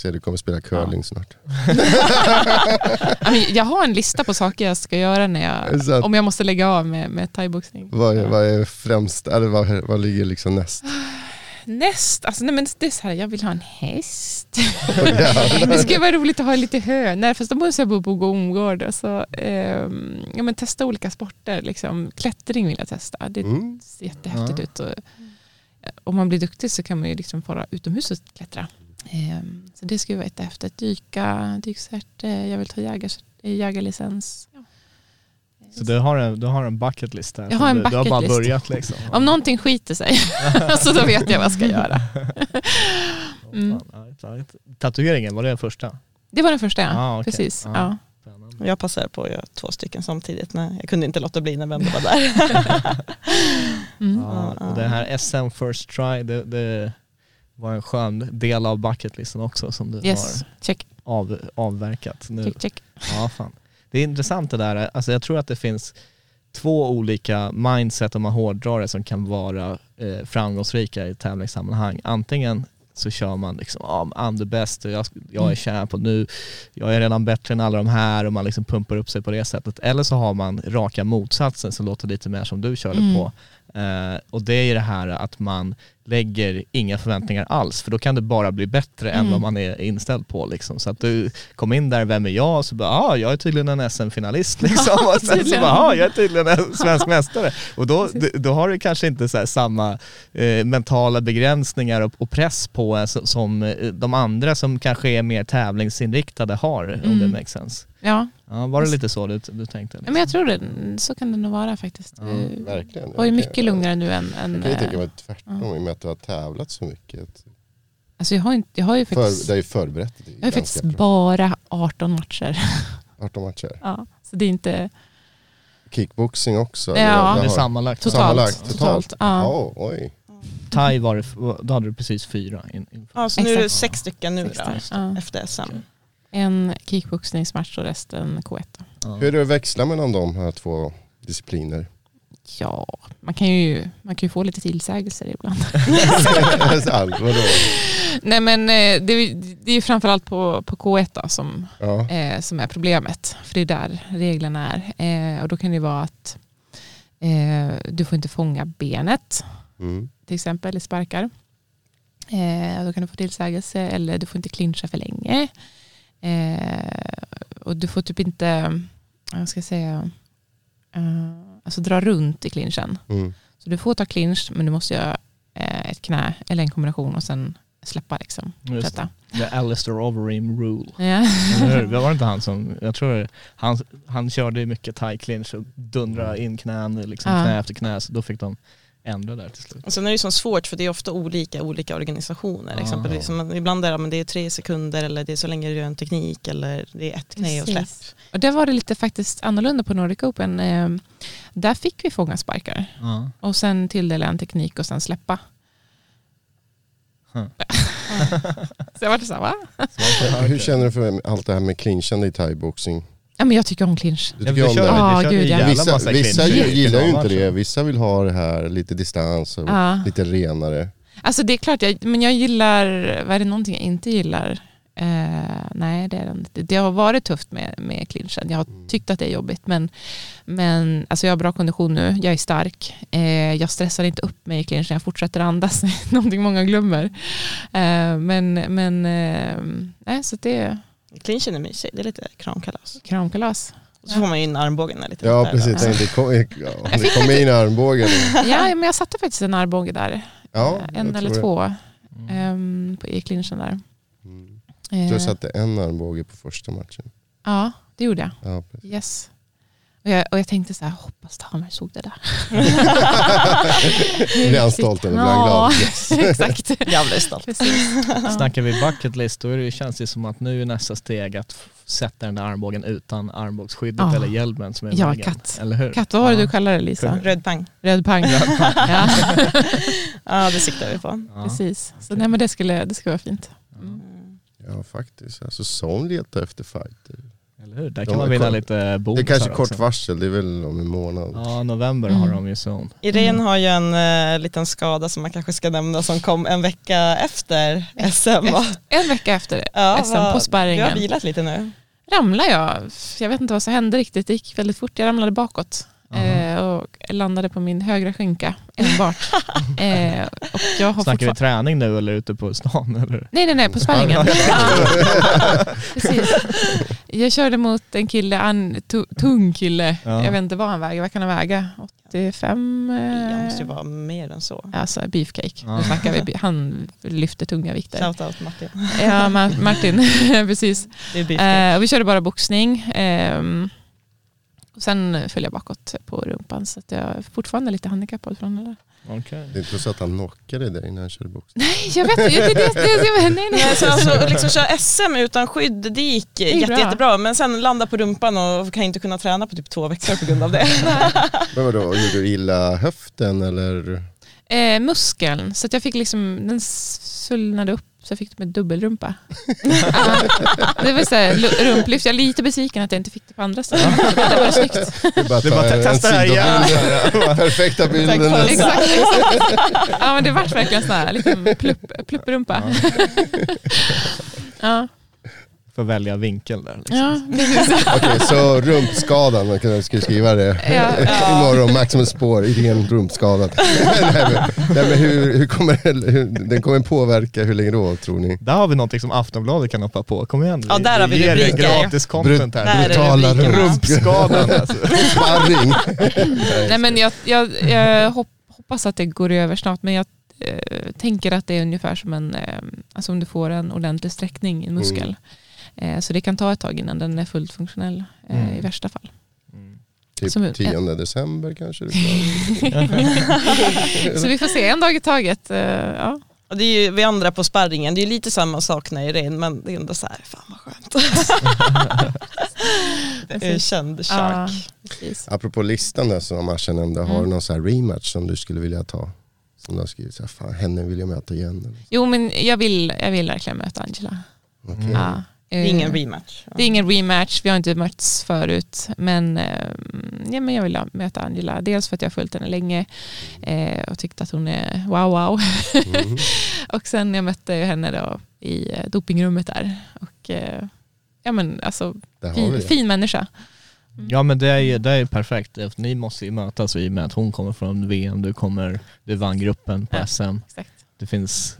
Så du kommer spela curling snart. [LAUGHS] Ja, men Jag har en lista på saker jag ska göra när jag, om jag måste lägga av med, med thaiboxning. Vad är, vad är främst, eller vad, vad ligger liksom näst? näst, alltså nej men det är så här, jag vill ha en häst. det skulle vara roligt att ha lite hönor, fast då måste jag bo på Gomgård. Och så, ehm, ja, men testa olika sporter, liksom. klättring vill jag testa. Det Mm. ser jättehäftigt ut. Och, eh, om man blir duktig så kan man ju liksom fara utomhus och klättra. Ehm, så det skulle vara jättehäftigt. Dyka, dykcert, eh, jag vill ta jägar, jägarlicens. Ja. Så du har en, du har en bucket list där? Jag har en du, du har bucket bara list. börjat liksom? Om någonting skiter sig, [LAUGHS] [LAUGHS] så då vet jag vad jag ska [LAUGHS] göra. Mm. Ja. Tatueringen, var det den första? Det var den första, ja. Ah, okej. Precis. Ja. Ja. Jag passade på att göra två stycken samtidigt. Men jag kunde inte låta bli när vi ändå var där. Mm. Ja, och det här SM First Try, det, det var en skön del av bucketlisten också som du Yes, check, har av, avverkat nu. check, check. Ja, fan. Det är intressant det där, alltså jag tror att det finns två olika mindset om man hårdrar det som kan vara eh, framgångsrika i tävlingssammanhang. Antingen så kör man liksom, ja, I'm the best, och jag, jag är Mm. champ och nu, jag är redan bättre än alla de här och man liksom pumpar upp sig på det sättet. Eller så har man raka motsatsen som låter lite mer som du körde Mm. på. Eh, och det är det här att man lägger inga förväntningar alls för då kan det bara bli bättre än Mm. vad man är inställd på. Liksom. Så att du kom in där, vem är jag? Och så bara, ah, jag är tydligen en SM-finalist. [LAUGHS] Liksom. Ja, och sen så bara, ah, jag är tydligen en svensk mästare. Och då, då har du kanske inte så samma eh, mentala begränsningar och, och press på en som, som eh, de andra som kanske är mer tävlingsinriktade har, om det Mm. makes sense. Ja, Ja, var det lite så du, du tänkte? men jag tror det. Så kan det nog vara faktiskt. Ja, Du Verkligen. var ju mycket lugnare nu än... än Jag kan ju tänka eh, mig tvärtom i och med att du har tävlat så mycket. alltså jag har, inte, jag har ju För, faktiskt, det är ju förberett dig jag har faktiskt bra. bara 18 matcher. [LAUGHS] 18 matcher. Ja, så det är inte Kickboxing också? Ja. eller Det är sammanlagt. totalt. Sammanlagt, totalt. Ja. Ja, oj. Thai var det, då hade du precis fyra. In, in. Ja, så nu är det Exakt. sex stycken nu Sex då. Ja. efter SM. En kickboxningsmatch och resten K1. då. Ja. Hur är det att växla mellan de här två discipliner? Ja, man kan ju, man kan ju få lite tillsägelser ibland. [LAUGHS] Nej men eh, det, är- det är ju framförallt på, på K1 då, som, Ja. eh, som är problemet. För det är där reglerna är. Eh, och då kan det vara att eh, du får inte fånga benet Mm. till exempel i sparkar. Eh, då kan du få tillsägelse eller du får inte clincha för länge. Eh, och du får typ inte, vad ska jag säga, eh, alltså dra runt i clinchen. Mm. Så du får ta clinch men du måste göra eh, ett knä eller en kombination och sen släppa liksom. Just det. The Alistair Overeem rule. Hur? Det var inte han som, jag tror han, han körde mycket thai clinch och dundra in knän, liksom Ja. knä efter knä, så då fick de ändra där till slut. Och sen är det ju så svårt för det är ofta olika olika organisationer. Ja. Exempelvis, som ibland är det, men det är tre sekunder eller det är så länge du gör en teknik eller det är ett knä och släpp. Och där var det lite faktiskt annorlunda på Nordic Open. Eh, där fick vi fånga sparkar Ja. och sen tilldela en teknik och sen släppa. Huh. [LAUGHS] Så jag var så här, va? Hur känner du för allt det här med clinchande i thaiboxning? Ja, men jag tycker om clinch. Du tycker om det? Gud, ja. Vissa, gillar ju inte det, vissa vill ha det här lite distans och Ja. lite renare. Alltså det är klart, jag, men jag gillar, vad är det någonting jag inte gillar? Eh, nej, det är det inte. Det har varit tufft med, med clinchen. Jag har tyckt att det är jobbigt, men, men alltså jag har bra kondition nu. Jag är stark. Eh, jag stressar inte upp mig i clinchen. Jag fortsätter andas, [LAUGHS] någonting många glömmer. Eh, men men nej, så det är Clinchen är mysig, det är lite kramkalas. kramkalas. Och så får man in armbågen lite Ja lättare precis, tänkte, kom, ja, det kom in armbågen. Ja, men jag satte faktiskt en armbåge där. Ja, en jag eller två Mm. ehm, på, i clinchen där. Mm. Du Eh, satte en armbåge på första matchen. ja, det gjorde jag. Ja, precis. Yes. Och jag, och jag tänkte så här, hoppas Tammer såg det där. [LAUGHS] Blir han stolt eller blir han glad? Yes. [LAUGHS] exakt. Jag blir stolt. Precis. Ja. Snackar vi bucket list då det, känns det som att nu är nästa steg att sätta den där armbågen utan armbågsskyddet Ja. eller hjälmen som är Ja, vägen. katt. Eller hur? Katt, vad var det Ja. du kallade det Lisa? Röd pang. Röd pang. [LAUGHS] ja, Ja, det siktar vi på. Ja. precis. Så nej, men det skulle, det skulle vara fint. Mm. Ja faktiskt, alltså Son letar efter fighter. Eller hur? Där De kan man vinna kort- lite Det bonusar är kanske också. kort varsel, det är väl om en månad. Ja, november Mm. har de ju zon. Irene Mm. har ju en eh, liten skada som man kanske ska nämna som kom en vecka efter SM. En vecka efter Ja, SM vad- på Du har spärringen vilat lite nu. ramlade jag. Jag vet inte vad som hände riktigt. Det gick väldigt fort. Jag ramlade bakåt. Eh, och landade på min högra skinka enbart. [LAUGHS] eh, och jag har Snackar vi träning nu eller ute på stan? Eller? Nej, nej, nej, på sparringen. [LAUGHS] precis. Jag körde mot en kille, en tu- tung kille. Ja. Jag vet inte vad han väger. Vad kan han väga? 85? Det Eh, måste ju vara mer än så. Alltså beefcake. Ja. Nu snackar vi. Han lyfter tunga vikter. Shoutout Martin. Ja, Ma- Martin. [LAUGHS] precis. Det är beef. Eh, och vi körde bara boxning. Och sen föll jag bakåt på rumpan så att jag är fortfarande lite handikappad från det där. Okej. Det är inte så att han knockade dig när han körde boxning? Nej, jag vet inte. Det, det, det, det, nej, nej. Nej, så alltså, liksom köra SM utan skydd, det gick är jätte, bra. jättebra. Men sen landa på rumpan och kan inte kunna träna på typ två veckor på grund av det. [LAUGHS] Men vadå, gjorde du illa höften eller? Eh, muskeln, så att jag fick liksom, den svullnade upp så jag fick med dubbelrumpa. ja, det var så här, rumplyft. Jag är lite besviken att jag inte fick det på andra ställen. Det var snyggt. Det bara, Det bara en testa det här sidobild. Perfekta bilden. Exakt, exakt. Ja, men det vart verkligen sån här liten plupp, plupprumpa. Ja, Får välja vinkel där. Liksom. ja. [LAUGHS] Okej, så rumpskadan, man kan- ska skriva det Ja. [LAUGHS] imorgon, Maximus spår, ren rumpskada. [LAUGHS] nej, men, nej, men hur, hur kommer det, hur, den kommer påverka, hur länge då tror ni? Där har vi någonting som Aftonbladet kan hoppa på. Kom igen. Ja, där har vi ger er rubriker. gratis content Där här. är Brutala rubrikerna. Rumpskadan alltså. Sparring. Nej, men jag, jag, jag hopp, hoppas att det går över snart, men jag eh, tänker att det är ungefär som en, eh, alltså om du får en ordentlig sträckning i en muskel. Eh, så det kan ta ett tag innan den är fullt funktionell eh, Mm. i värsta fall. Typ Som- 10 december kanske? du [LAUGHS] Så vi får se en dag i taget. Eh, ja. Och det är ju vi andra på sparringen, det är lite samma sak när Irene, men det är ändå så här, fan vad skönt. [LAUGHS] det är känd Ja, shark. precis. Apropå listan där som Asha nämnde, har du Mm. någon sån här rematch som du skulle vilja ta? Som du har skrivit så här, fan henne vill jag möta igen. Jo, men jag vill, jag vill verkligen möta Angela. Okej. Ja. Det är ingen rematch. Det är ingen rematch, vi har inte mötts förut. Men, eh, ja, men jag vill möta Angela. Dels för att jag har följt henne länge eh, och tyckt att hon är wow wow. Mhm. [LAUGHS] och sen jag mötte henne då i eh, dopingrummet där. Och, eh, ja, men, alltså, fin, fin människa. Ja men det är ju det är perfekt. Ni måste ju mötas i och med att hon kommer från VM, du, kommer, du vann gruppen på Ja. SM. Exakt. Det finns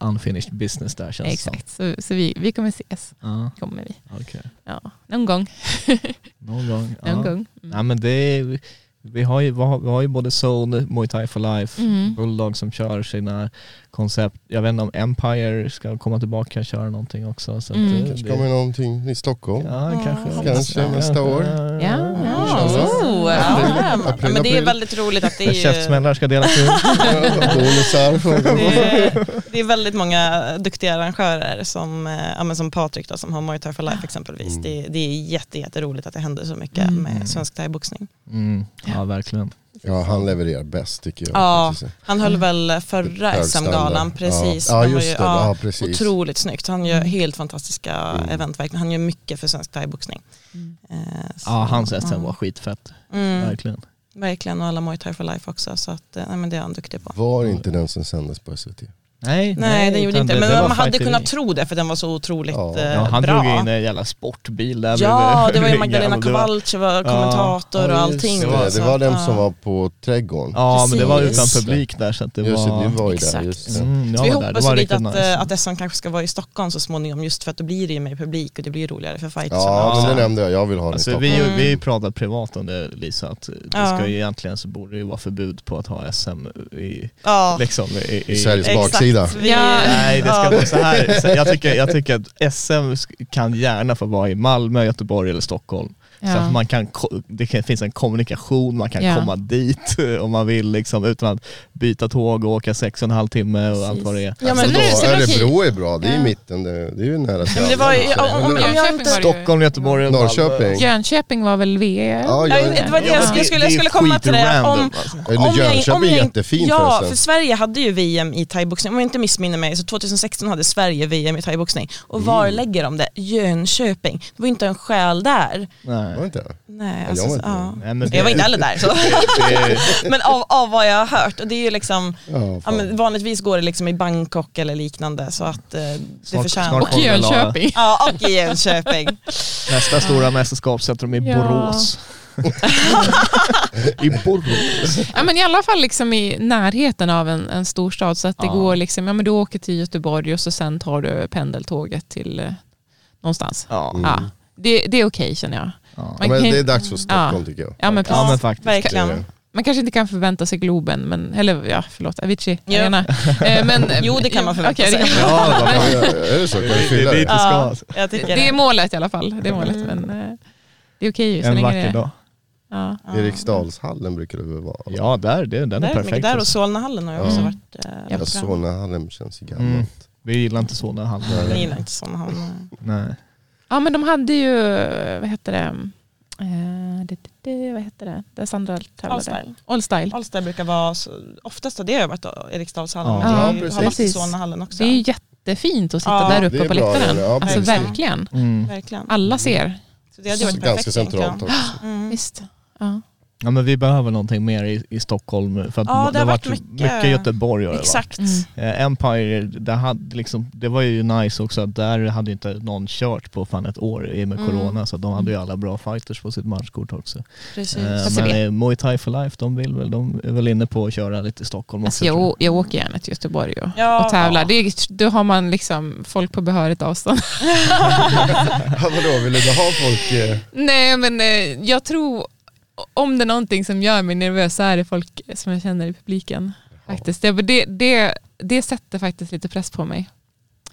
unfinished business där känns. Exakt. Så, så vi, vi kommer ses. Ja, Kommer vi. okej. Ja, någon gång. [LAUGHS] Någon gång. Någon ja. gång. Ja men det är, vi har ju, vi har ju både Soul, Muay Thai for Life, Mm. Bulldog som kör sina koncept. Jag vet inte om Empire ska komma tillbaka och köra någonting också. Så Mm. det- Kanske det- kommer någonting i Stockholm. Ja, kanske. Kanske nästa år. Ja, ja. Oh, ja. April, Men det är väldigt roligt att det är ju... Käftsmällar ska delas ut. [LAUGHS] Bonusar. Det är, det är väldigt många duktiga arrangörer som, eh, ja, men som Patrik då, som har Muay Thai for Life exempelvis. Mm. Det, det är jätte, jätteroligt att det händer så mycket Mm. med svensk thaiboxning. Mm, ja verkligen. Ja, han levererar bäst tycker jag. Ja. Han höll väl förra SM-galan, precis. Ja, ja just ju, det. Ja, precis. Otroligt snyggt. Han gör helt fantastiska Mm. event, verkligen. Han gör mycket för svensk thaiboxning. Mm. Eh, så- Ja, hans SM ja. var skitfett. Mm, Verkligen. verkligen, och alla Muay Thai for Life också. Så att, eh, nej, men det är han duktig på. Var inte den som sändes på SVT? Nej, Nej, den gjorde inte det- men det var man hade Fight TV. kunnat tro det för den var så otroligt Ja. eh, Ja, han bra. drog in en jävla sportbil där Ja, det var ju Magdalena och var- Kowalczyk var kommentator och Ja, allting. just Det var, Så det var den som var på trädgården. Ja, men det var utan Precis. publik där så att det Just det, var... du var ju där. Exakt. Just. Mm, Så vi var där. hoppas var ju lite att, nice. att SM kanske ska vara i Stockholm så småningom just för att då blir det ju mer publik och det blir roligare för fights. Ja, Ja. men det nämnde jag. Jag vill ha den i Alltså, Stockholm. vi, Mm. vi har ju pratat privat om det Lisa, att det Ja. ska ju egentligen så borde det ju vara förbud på att ha SM i, Ja, liksom, i, i, Sveriges exakt. baksida. Vi, Ja. Nej det ska vara så här. [LAUGHS] Så jag, tycker, jag tycker att SM kan gärna få vara i Malmö, Göteborg eller Stockholm. Så Ja. att man kan, det finns en kommunikation, man kan Ja. komma dit om man vill liksom, utan att byta tåg och åka sex och en halv timme och allt vad det är. Ja, men nu- det okej. Örebro är bra, det är i Ja. mitten, det, är ju nära men det var ju, om, om, om jag inte... Stockholm, Göteborg. Norrköping. Jönköping var väl VM? Ja, det var det Ja, jag, men jag skulle, jag skulle komma till det. Om, alltså. Om Jönköping om är jättefint Ja, för Sverige hade ju VM i thaiboxning. Om jag inte missminner mig så 2016 hade Sverige VM i thaiboxning. Och var Mm. lägger de det? Jönköping. Det var inte en själ där. Nej. Var det inte? Nej, jag alltså, var inte ja. Nej, men det- Jag var inte heller där. Så. [LAUGHS] det- [LAUGHS] Men av, av vad jag har hört, och det är ju liksom, Ja, ja, vanligtvis går det liksom i Bangkok eller liknande så att eh, det Snart- förtjänar. snart Och ha- Jönköping. Ja, och i Jönköping. [LAUGHS] Nästa stora mästerskap sätter de i Ja. Borås. I Borås. Ja, men I alla fall liksom i närheten av en, en storstad. Så att det Ja. går liksom, ja, men du åker till Göteborg och så sen tar du pendeltåget till eh, någonstans. Ja. Mm. Ja, det, det är okej känner jag. Ja. Men kan- det är dags för Stockholm Ja. tycker jag. Ja, men ja men faktiskt. Verkligen. Man kanske inte kan förvänta sig Globen, men, eller ja, förlåt, Avicii Ja. Arena. [LAUGHS] Eh, men, Jo, det kan man förvänta det sig. kan man- Ja, är det så? Kan vi Det fylla är det? det. Ja, jag tycker Det är målet i alla fall. Det är målet, men eh, det är okej så En länge vacker det dag. ja. Eriksdalshallen brukar det väl vara? Ja, där, det, den är Där, är perfekt. där och. Solnahallen har ju också Ja. varit eh, Ja, Solnahallen känns ju gammalt. Mm. Vi gillar inte hallar. Jag gillar inte Solnahallen. Nej. Ja, men de hade ju, vad heter det, eh, det, det, det vad heter det, där Sandra tävlade. Allstyle. All Style. Allstyle brukar vara, så, oftast har det har varit Eriksdalshallen, Ja. men det Ja, har varit i. Solnahallen också. Det är ju jättefint att sitta Ja, där uppe på läktaren. ja, alltså precis. verkligen. Mm. Verkligen. Alla ser. Så det hade ju varit Ganska perfekt centralt egentligen. också. Mm. Visst. Ja. Ja men vi behöver någonting mer i, i Stockholm för att Ja, det har varit mycket, mycket- mycket Göteborg. har det varit. Exakt. Mm. Eh, Empire, det, hade liksom, det var ju nice också att där hade inte någon kört på fan ett år i och med Mm. corona så de hade ju alla bra fighters på sitt matchkort också. Precis. Eh, Alltså, men eh, Muay Thai for Life, de, vill väl, de är väl inne på att köra lite i Stockholm Alltså också. tror jag, jag åker gärna till Göteborg och, Ja, och tävlar. ja. Det är, då har man liksom folk på behörigt avstånd. [LAUGHS] [LAUGHS] Ja, vadå, vill du inte ha folk? Eh, Nej men eh, jag tror, om det är någonting som gör mig nervös så är det folk som jag känner i publiken. Faktiskt. Det, det, det, det sätter faktiskt lite press på mig.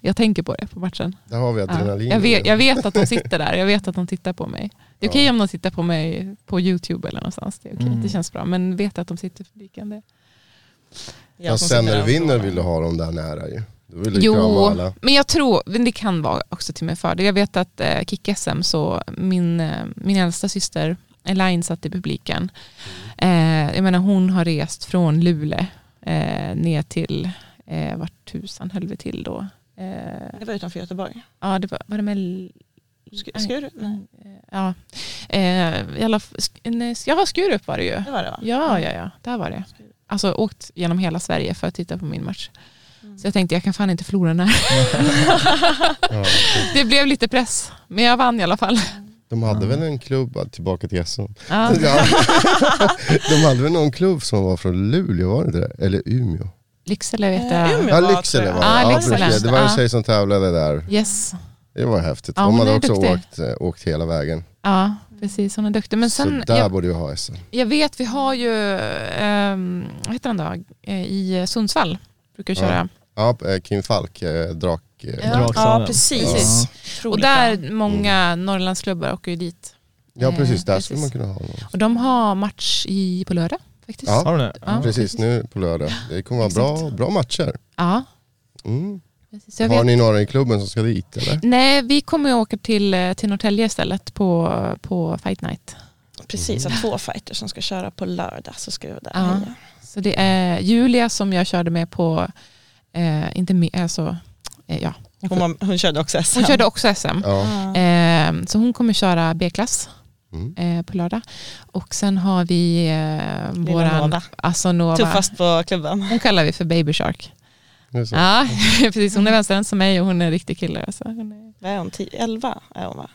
Jag tänker på det på matchen. där har vi Ja. adrenalin. Jag, vet, jag vet att de sitter där, jag vet att de tittar på mig. Det är Ja. okej om de tittar på mig på YouTube eller någonstans, det, är okej. Mm. det känns bra. Men vet att de sitter i publiken. Det. Ja, sen när du vinner vill du ha dem där nära ju. Då vill du Jo, alla. men jag tror, men det kan vara också till mig för det. Jag vet att eh, Kick-SM, så min, eh, min äldsta syster Elaine satt i publiken. Eh, jag menar hon har rest från Luleå eh, ner till, eh, vart tusan höll vi till då? Eh, Det var utanför Göteborg. ja, det var, var det med... Sk- Skurup? Nej. Ja, eh, alla, nej, ja, Skurup var det ju. Det var det va? Ja, ja, ja, där var det. Alltså åkt genom hela Sverige för att titta på min match. Mm. Så jag tänkte jag kan fan inte förlora den här. [LAUGHS] [LAUGHS] Det blev lite press, men jag vann i alla fall. De hade väl en klubb, ja, tillbaka till SM. Ja. [LAUGHS] Ja. [LAUGHS] De hade väl någon klubb som var från Luleå, var det inte det? Eller Umeå? Lycksele vet Eh, jag. Umeå. Ja, Lycksele var det. Ja, Ja, Lycksele. precis. Det var en Ja. tjej som tävlade där. Yes. Det var häftigt. Ja, De hon hade också duktig. åkt, eh, åkt hela vägen. Ja, precis. Hon är duktig. Men sen, så där jag, borde vi ha SM. jag vet, vi har ju, um, vad heter han då, Eh, i Sundsvall. Brukar Ja. köra. Ja, Kim Falk, eh, drak... eh, Ja. Ja, Dragsalen. precis. Och Otroligt där, många Norrlandsklubbar åker ju dit. Ja precis, där Eh, skulle man kunna ha någon. Och de har match i, på lördag faktiskt. Ja. Har du det? Ja. Precis, nu på lördag. Det kommer vara bra, bra matcher. Ja, Mm. precis. Har vet. ni några i klubben som ska dit eller? Nej, vi kommer att åka till, eh, till Norrtälje istället på, på Fight Night. Precis, att två fighters som ska köra på lördag så ska vi vara där. Ja. och. Så det är Julia som jag körde med på, eh, inte med, alltså, eh, ja. Hon, var, hon körde också SM. Hon körde också SM. Ja. Ja. Eh, så hon kommer köra B-klass Mm. eh, på lördag. Och sen har vi eh, Lilla våran, Nova. alltså. Tuffast på klubben. Hon kallar vi för Baby Shark. Så. Ja, [LAUGHS] precis. Hon är vänsterhänt som mig och hon är en riktig kille. Alltså. Hon är, Vad är hon? 10, 11 är hon va?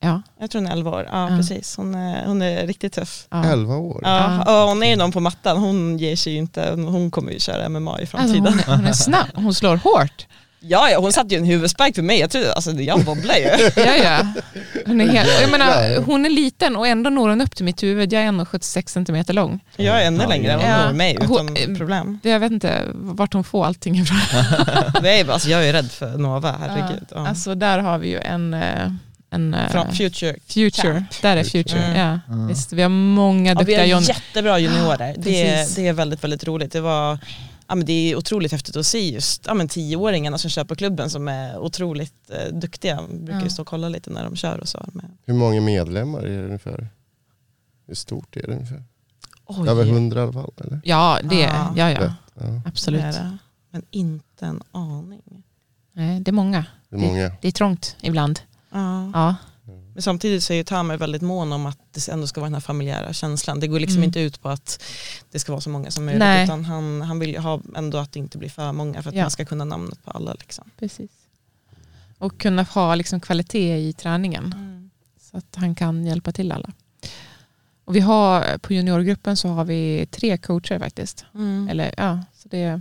ja, Jag tror hon är 11 år. Ja, Ja. precis. Hon är, hon är riktigt tuff. ja. 11 år. Ja, och hon är ju någon på mattan. Hon ger sig ju inte. Hon kommer ju köra MMA i Alltså, framtiden. hon, är, hon är snabb, hon slår hårt. Ja, ja, hon satte ju en huvudspark för mig. Jag trodde, alltså jag wobblar ju. [LAUGHS] Ja, ja. Hon, är helt, jag menar, hon är liten och ändå når hon upp till mitt huvud. Jag är 1,76 cm lång. Jag är ännu Ja, längre än hon ja. når mig utan Hon- problem. Jag vet inte vart hon får allting ifrån. [LAUGHS] Det är, alltså, jag är rädd för Nova, herregud. Ja. Alltså där har vi ju en, eh, en eh, Från Future. future. Camp. Där är future. Mm. Ja. Visst, vi har många Ja, vi duktiga har jättebra juniorer. [GASPS] Det är, Precis. det är väldigt, väldigt roligt. Det, var, ja, men det är otroligt häftigt att se just ja, men tioåringarna som kör på klubben som är otroligt eh, duktiga. Vi brukar ju Ja. stå och kolla lite när de kör och så. Men, Hur många medlemmar är det ungefär? Hur stort är det ungefär? oj, Över 100 i alla fall eller? Ja, det, Ja. ja, ja, Ja. det absolut. är det. Men inte en aning. Nej, det är många. Det är många. Det är trångt ibland. Ja. Ja. Men samtidigt så är ju Tamer väldigt mån om att det ändå ska vara den här familjära känslan. Det går liksom Mm. inte ut på att det ska vara så många som möjligt Nej. utan han, han vill ju ha ändå att det inte blir för många för att Ja. man ska kunna namnet på alla. Liksom. Precis. Och kunna ha liksom kvalitet i träningen så att han kan hjälpa till alla. Och vi har, på juniorgruppen så har vi tre coacher faktiskt. Mm. Eller, ja, så det,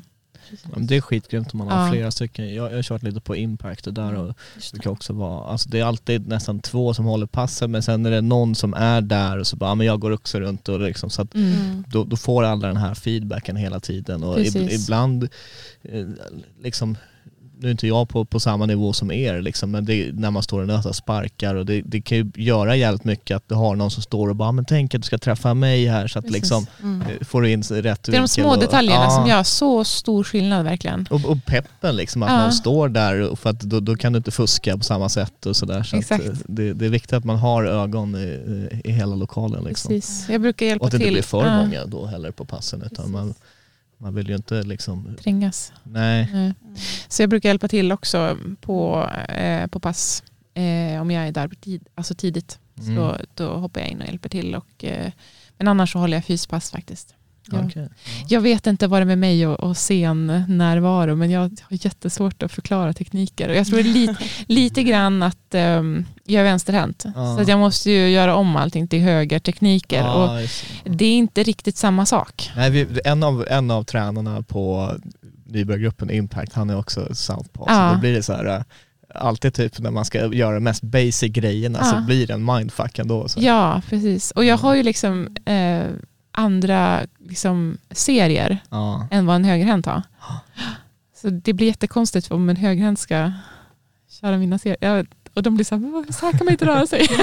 Men Det är skitgrymt om man har Ja. flera stycken. Jag, jag har kört lite på impact och där och Just det kan också vara, alltså det är alltid nästan två som håller passen men sen är det någon som är där och så bara, men jag går också runt och liksom så att mm. Mm. då, då får alla den här feedbacken hela tiden och ib, Precis. ibland eh, liksom nu är inte jag på, på samma nivå som er liksom, men det, är när man står och nötar sparkar och det, det kan ju göra jävligt mycket att du har någon som står och bara men tänk att du ska träffa mig här så att Precis. liksom Mm. eh, får du in rätt Det är de små och- detaljerna Ja. som gör så stor skillnad verkligen. Och, och peppen liksom, att Ja. någon står där och för att då, då kan du inte fuska på samma sätt och sådär. Så eh, det, det är viktigt att man har ögon i, i hela lokalen liksom. Precis. Jag brukar hjälpa Och att det till. inte blir för Ja, många då heller på passen utan Precis. man, man vill ju inte liksom, Trängas. nej. Nej. Så jag brukar hjälpa till också på, eh, på pass eh, om jag är där tid, alltså tidigt. Mm. Så då hoppar jag in och hjälper till. Och, eh, men annars så håller jag fyspass faktiskt. Ja. Okej. Jag vet inte vad det är med mig och, och sen närvaro men jag har jättesvårt att förklara tekniker. Och jag tror lite, [LAUGHS] lite grann att um, jag är vänsterhänt. Ja. Så att jag måste ju göra om allting till högertekniker. Och Ja, just det. är inte riktigt samma sak. Nej, vi, en, av, en av tränarna på nybörjargruppen Impact, han är också southpaw. Ja. Så då blir det så här, äh, alltid typ när man ska göra de mest basic grejerna så blir det en mindfuck ändå. Så. Ja, precis. Och jag har ju liksom eh, andra liksom, serier Ja. än vad en högerhänt har. [GASPS] Så det blir jättekonstigt om en högerhänt ska köra mina serier. Jag, och de blir så här, "Vad, så här kan man inte röra sig. [LAUGHS]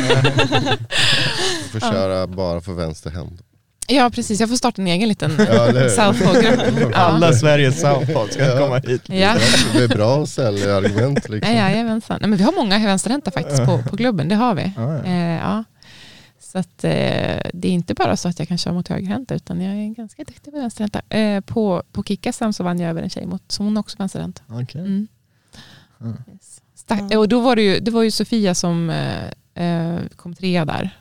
Du får köra bara för vänster hand. ja, precis. Jag får starta en egen liten Ja? Southpaw-grupp. [LAUGHS] Ja. Alla Sveriges southpaw ska Ja. komma hit. Ja. Det är bra säljargument Ja, liksom. jajamensan. Nej, men vi har många vänsterhänta faktiskt på, på klubben, det har vi. Ja, ja. Eh, ja. Så att, eh, det är inte bara så att jag kan köra mot högerhänta utan jag är ganska duktig med vänsterhänta. Eh, på på kick-SM så vann jag över en tjej mot, så hon är också vänsterhänt. Okej. Mm. Mm. Yes. Stack, och då var det, ju, det var ju Sofia som eh, eh, kom trea där.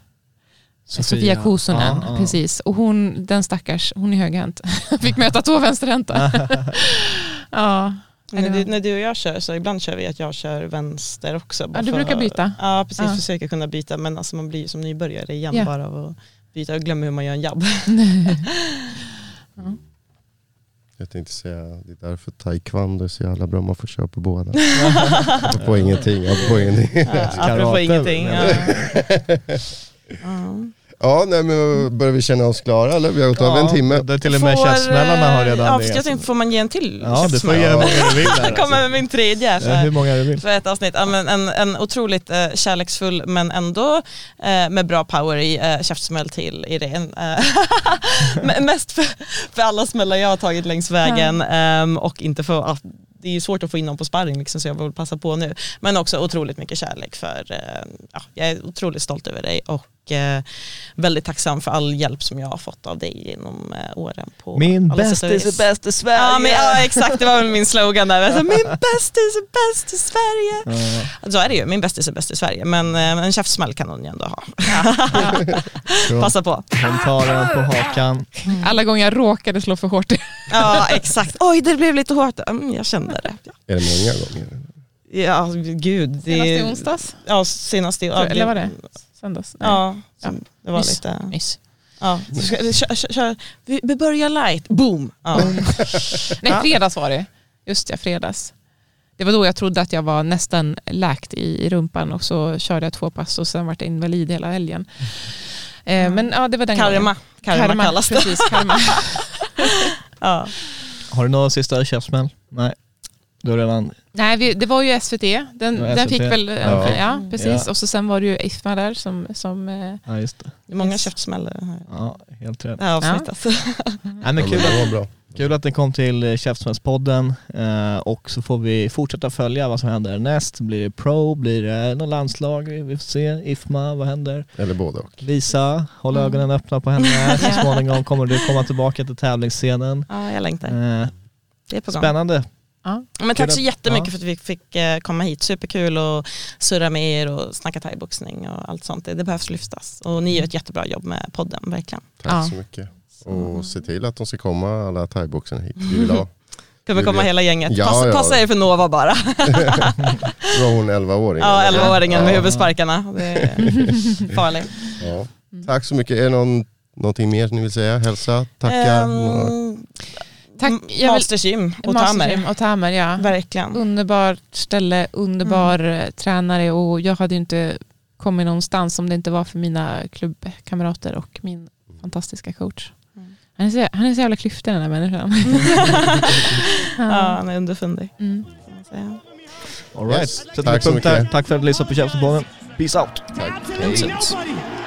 Sofia, Kosonen, Ja, ja. precis. Och hon, den stackars, hon är högerhänt. [LAUGHS] Fick möta två vänsterhänta. [LAUGHS] ja. När du, när du och jag kör så ibland kör vi att jag kör vänster också. bara Ja, du för- brukar byta. Ja precis, Ja. försöker kunna byta men alltså man blir som nybörjare igen Ja. bara av att byta och glömmer hur man gör en jabb. [LAUGHS] [LAUGHS] Jag tänkte säga, det är därför taekwondo är så jävla bra, man får köra på båda. [LAUGHS] Apropå ingenting, apropå ingenting. Ja, apropå Karate, ingenting. Ja. Ja. Ja, nej, men börjar vi känna oss klara eller? Vi har gått över en timme. Det är till och med Får, käftsmällarna har eh, redan Ja, det. fast jag tänkte, får man ge en till Ja, du får ge hur många du vill. Jag [LAUGHS] kommer Alltså. med min tredje Ja, för, hur många du vill. för ett avsnitt. Ja, men en, en otroligt eh, kärleksfull men ändå eh, med bra power i eh, käftsmäll till Irene. Eh, [LAUGHS] mest för, för alla smällar jag har tagit längs vägen ehm, och inte för att det är ju svårt att få in någon på sparring liksom, så jag vill passa på nu. Men också otroligt mycket kärlek för, eh, ja, jag är otroligt stolt över dig och eh, väldigt tacksam för all hjälp som jag har fått av dig genom eh, åren. På Min och bästis är bäst i Sverige. Ja, men, ja exakt, det var väl min slogan där. Alltså, min bästis är bäst i Sverige. Så är det ju, min bästis är bäst i Sverige. Men eh, en käftsmäll kan hon ju ändå ha. [LAUGHS] Passa på. Hon tar den på hakan. Alla gånger jag råkade slå för hårt. Ja exakt. Oj det blev lite hårt. Mm, jag kände det. Är det många gånger? Ja gud. Det, Senast i onsdags? Ja senast i Eller var det? Söndags? Nej. Ja, Ja. det var Nyss. lite. Nyss. Ja. Så ska- Kör, kör, kör. Vi, vi börjar light, boom. Ja. [LAUGHS] Nej, fredags var det. Just ja, fredags. Det var då jag trodde att jag var nästan läkt i, i rumpan och så körde jag två pass och sen var jag invalid hela helgen. Eh, men ja, det var den Karma. gången. Karma, kallas det. Precis, karma. [LAUGHS] Ja. Har du någon sista käftsmäll? Nej. Du har redan... Nej, vi, det var ju SVT. Den, den SVT. fick väl, Ja. ja, precis. Ja. Och så sen var det ju IFMA där som, som eh, Ja just det. Det är många käftsmällar här- Ja, helt rätt. det här avsnittet. [LAUGHS] Nej, men Ja, kul, men det att, var bra. kul att ni kom till eh, Käftsmällspodden eh, och så får vi fortsätta följa vad som händer näst. Blir det pro? Blir det något landslag? Vi vi får se. IFMA, vad händer? Eller både och. Lisa, håll Mm. ögonen öppna på henne. [LAUGHS] Så småningom kommer du komma tillbaka till tävlingsscenen. Ja, jag längtar. Eh, Det är på gång. spännande. Ja. Men tack så jättemycket ja. för att vi fick eh, komma hit. Superkul att surra med er och snacka thaiboxning och allt sånt. Det, behövs lyftas. Och ni gör ett jättebra jobb med podden, verkligen. Tack Ja. så mycket. Och se till att de ska komma alla thaiboxarna hit. Vi vill ha. [LAUGHS] Kommer komma hela gänget. Ja, passa, ja. passa er för Nova bara. [LAUGHS] Det var hon 11-åringen. Ja, 11-åringen med Ja. huvudsparkarna. Det är [LAUGHS] farligt. Ja. Tack så mycket. Är det någon, någonting mer ni vill säga? Hälsa, tacka? Ehm, Tack. Jag Masters Gym och Tamer. och Tamer, ja. Verkligen. Underbart ställe, underbar eh, tränare och jag hade ju inte kommit någonstans om det inte var för mina klubbkamrater och min fantastiska coach. Mm. Han är så, han är så jävla klyftig den här människan. [LAUGHS] Ja, han är underfundig. Mm. All right. Yes. Tack så mycket. Tack för att du lyssnade på Käftsmällspodden. Peace out! Tack. Vincent. Nobody.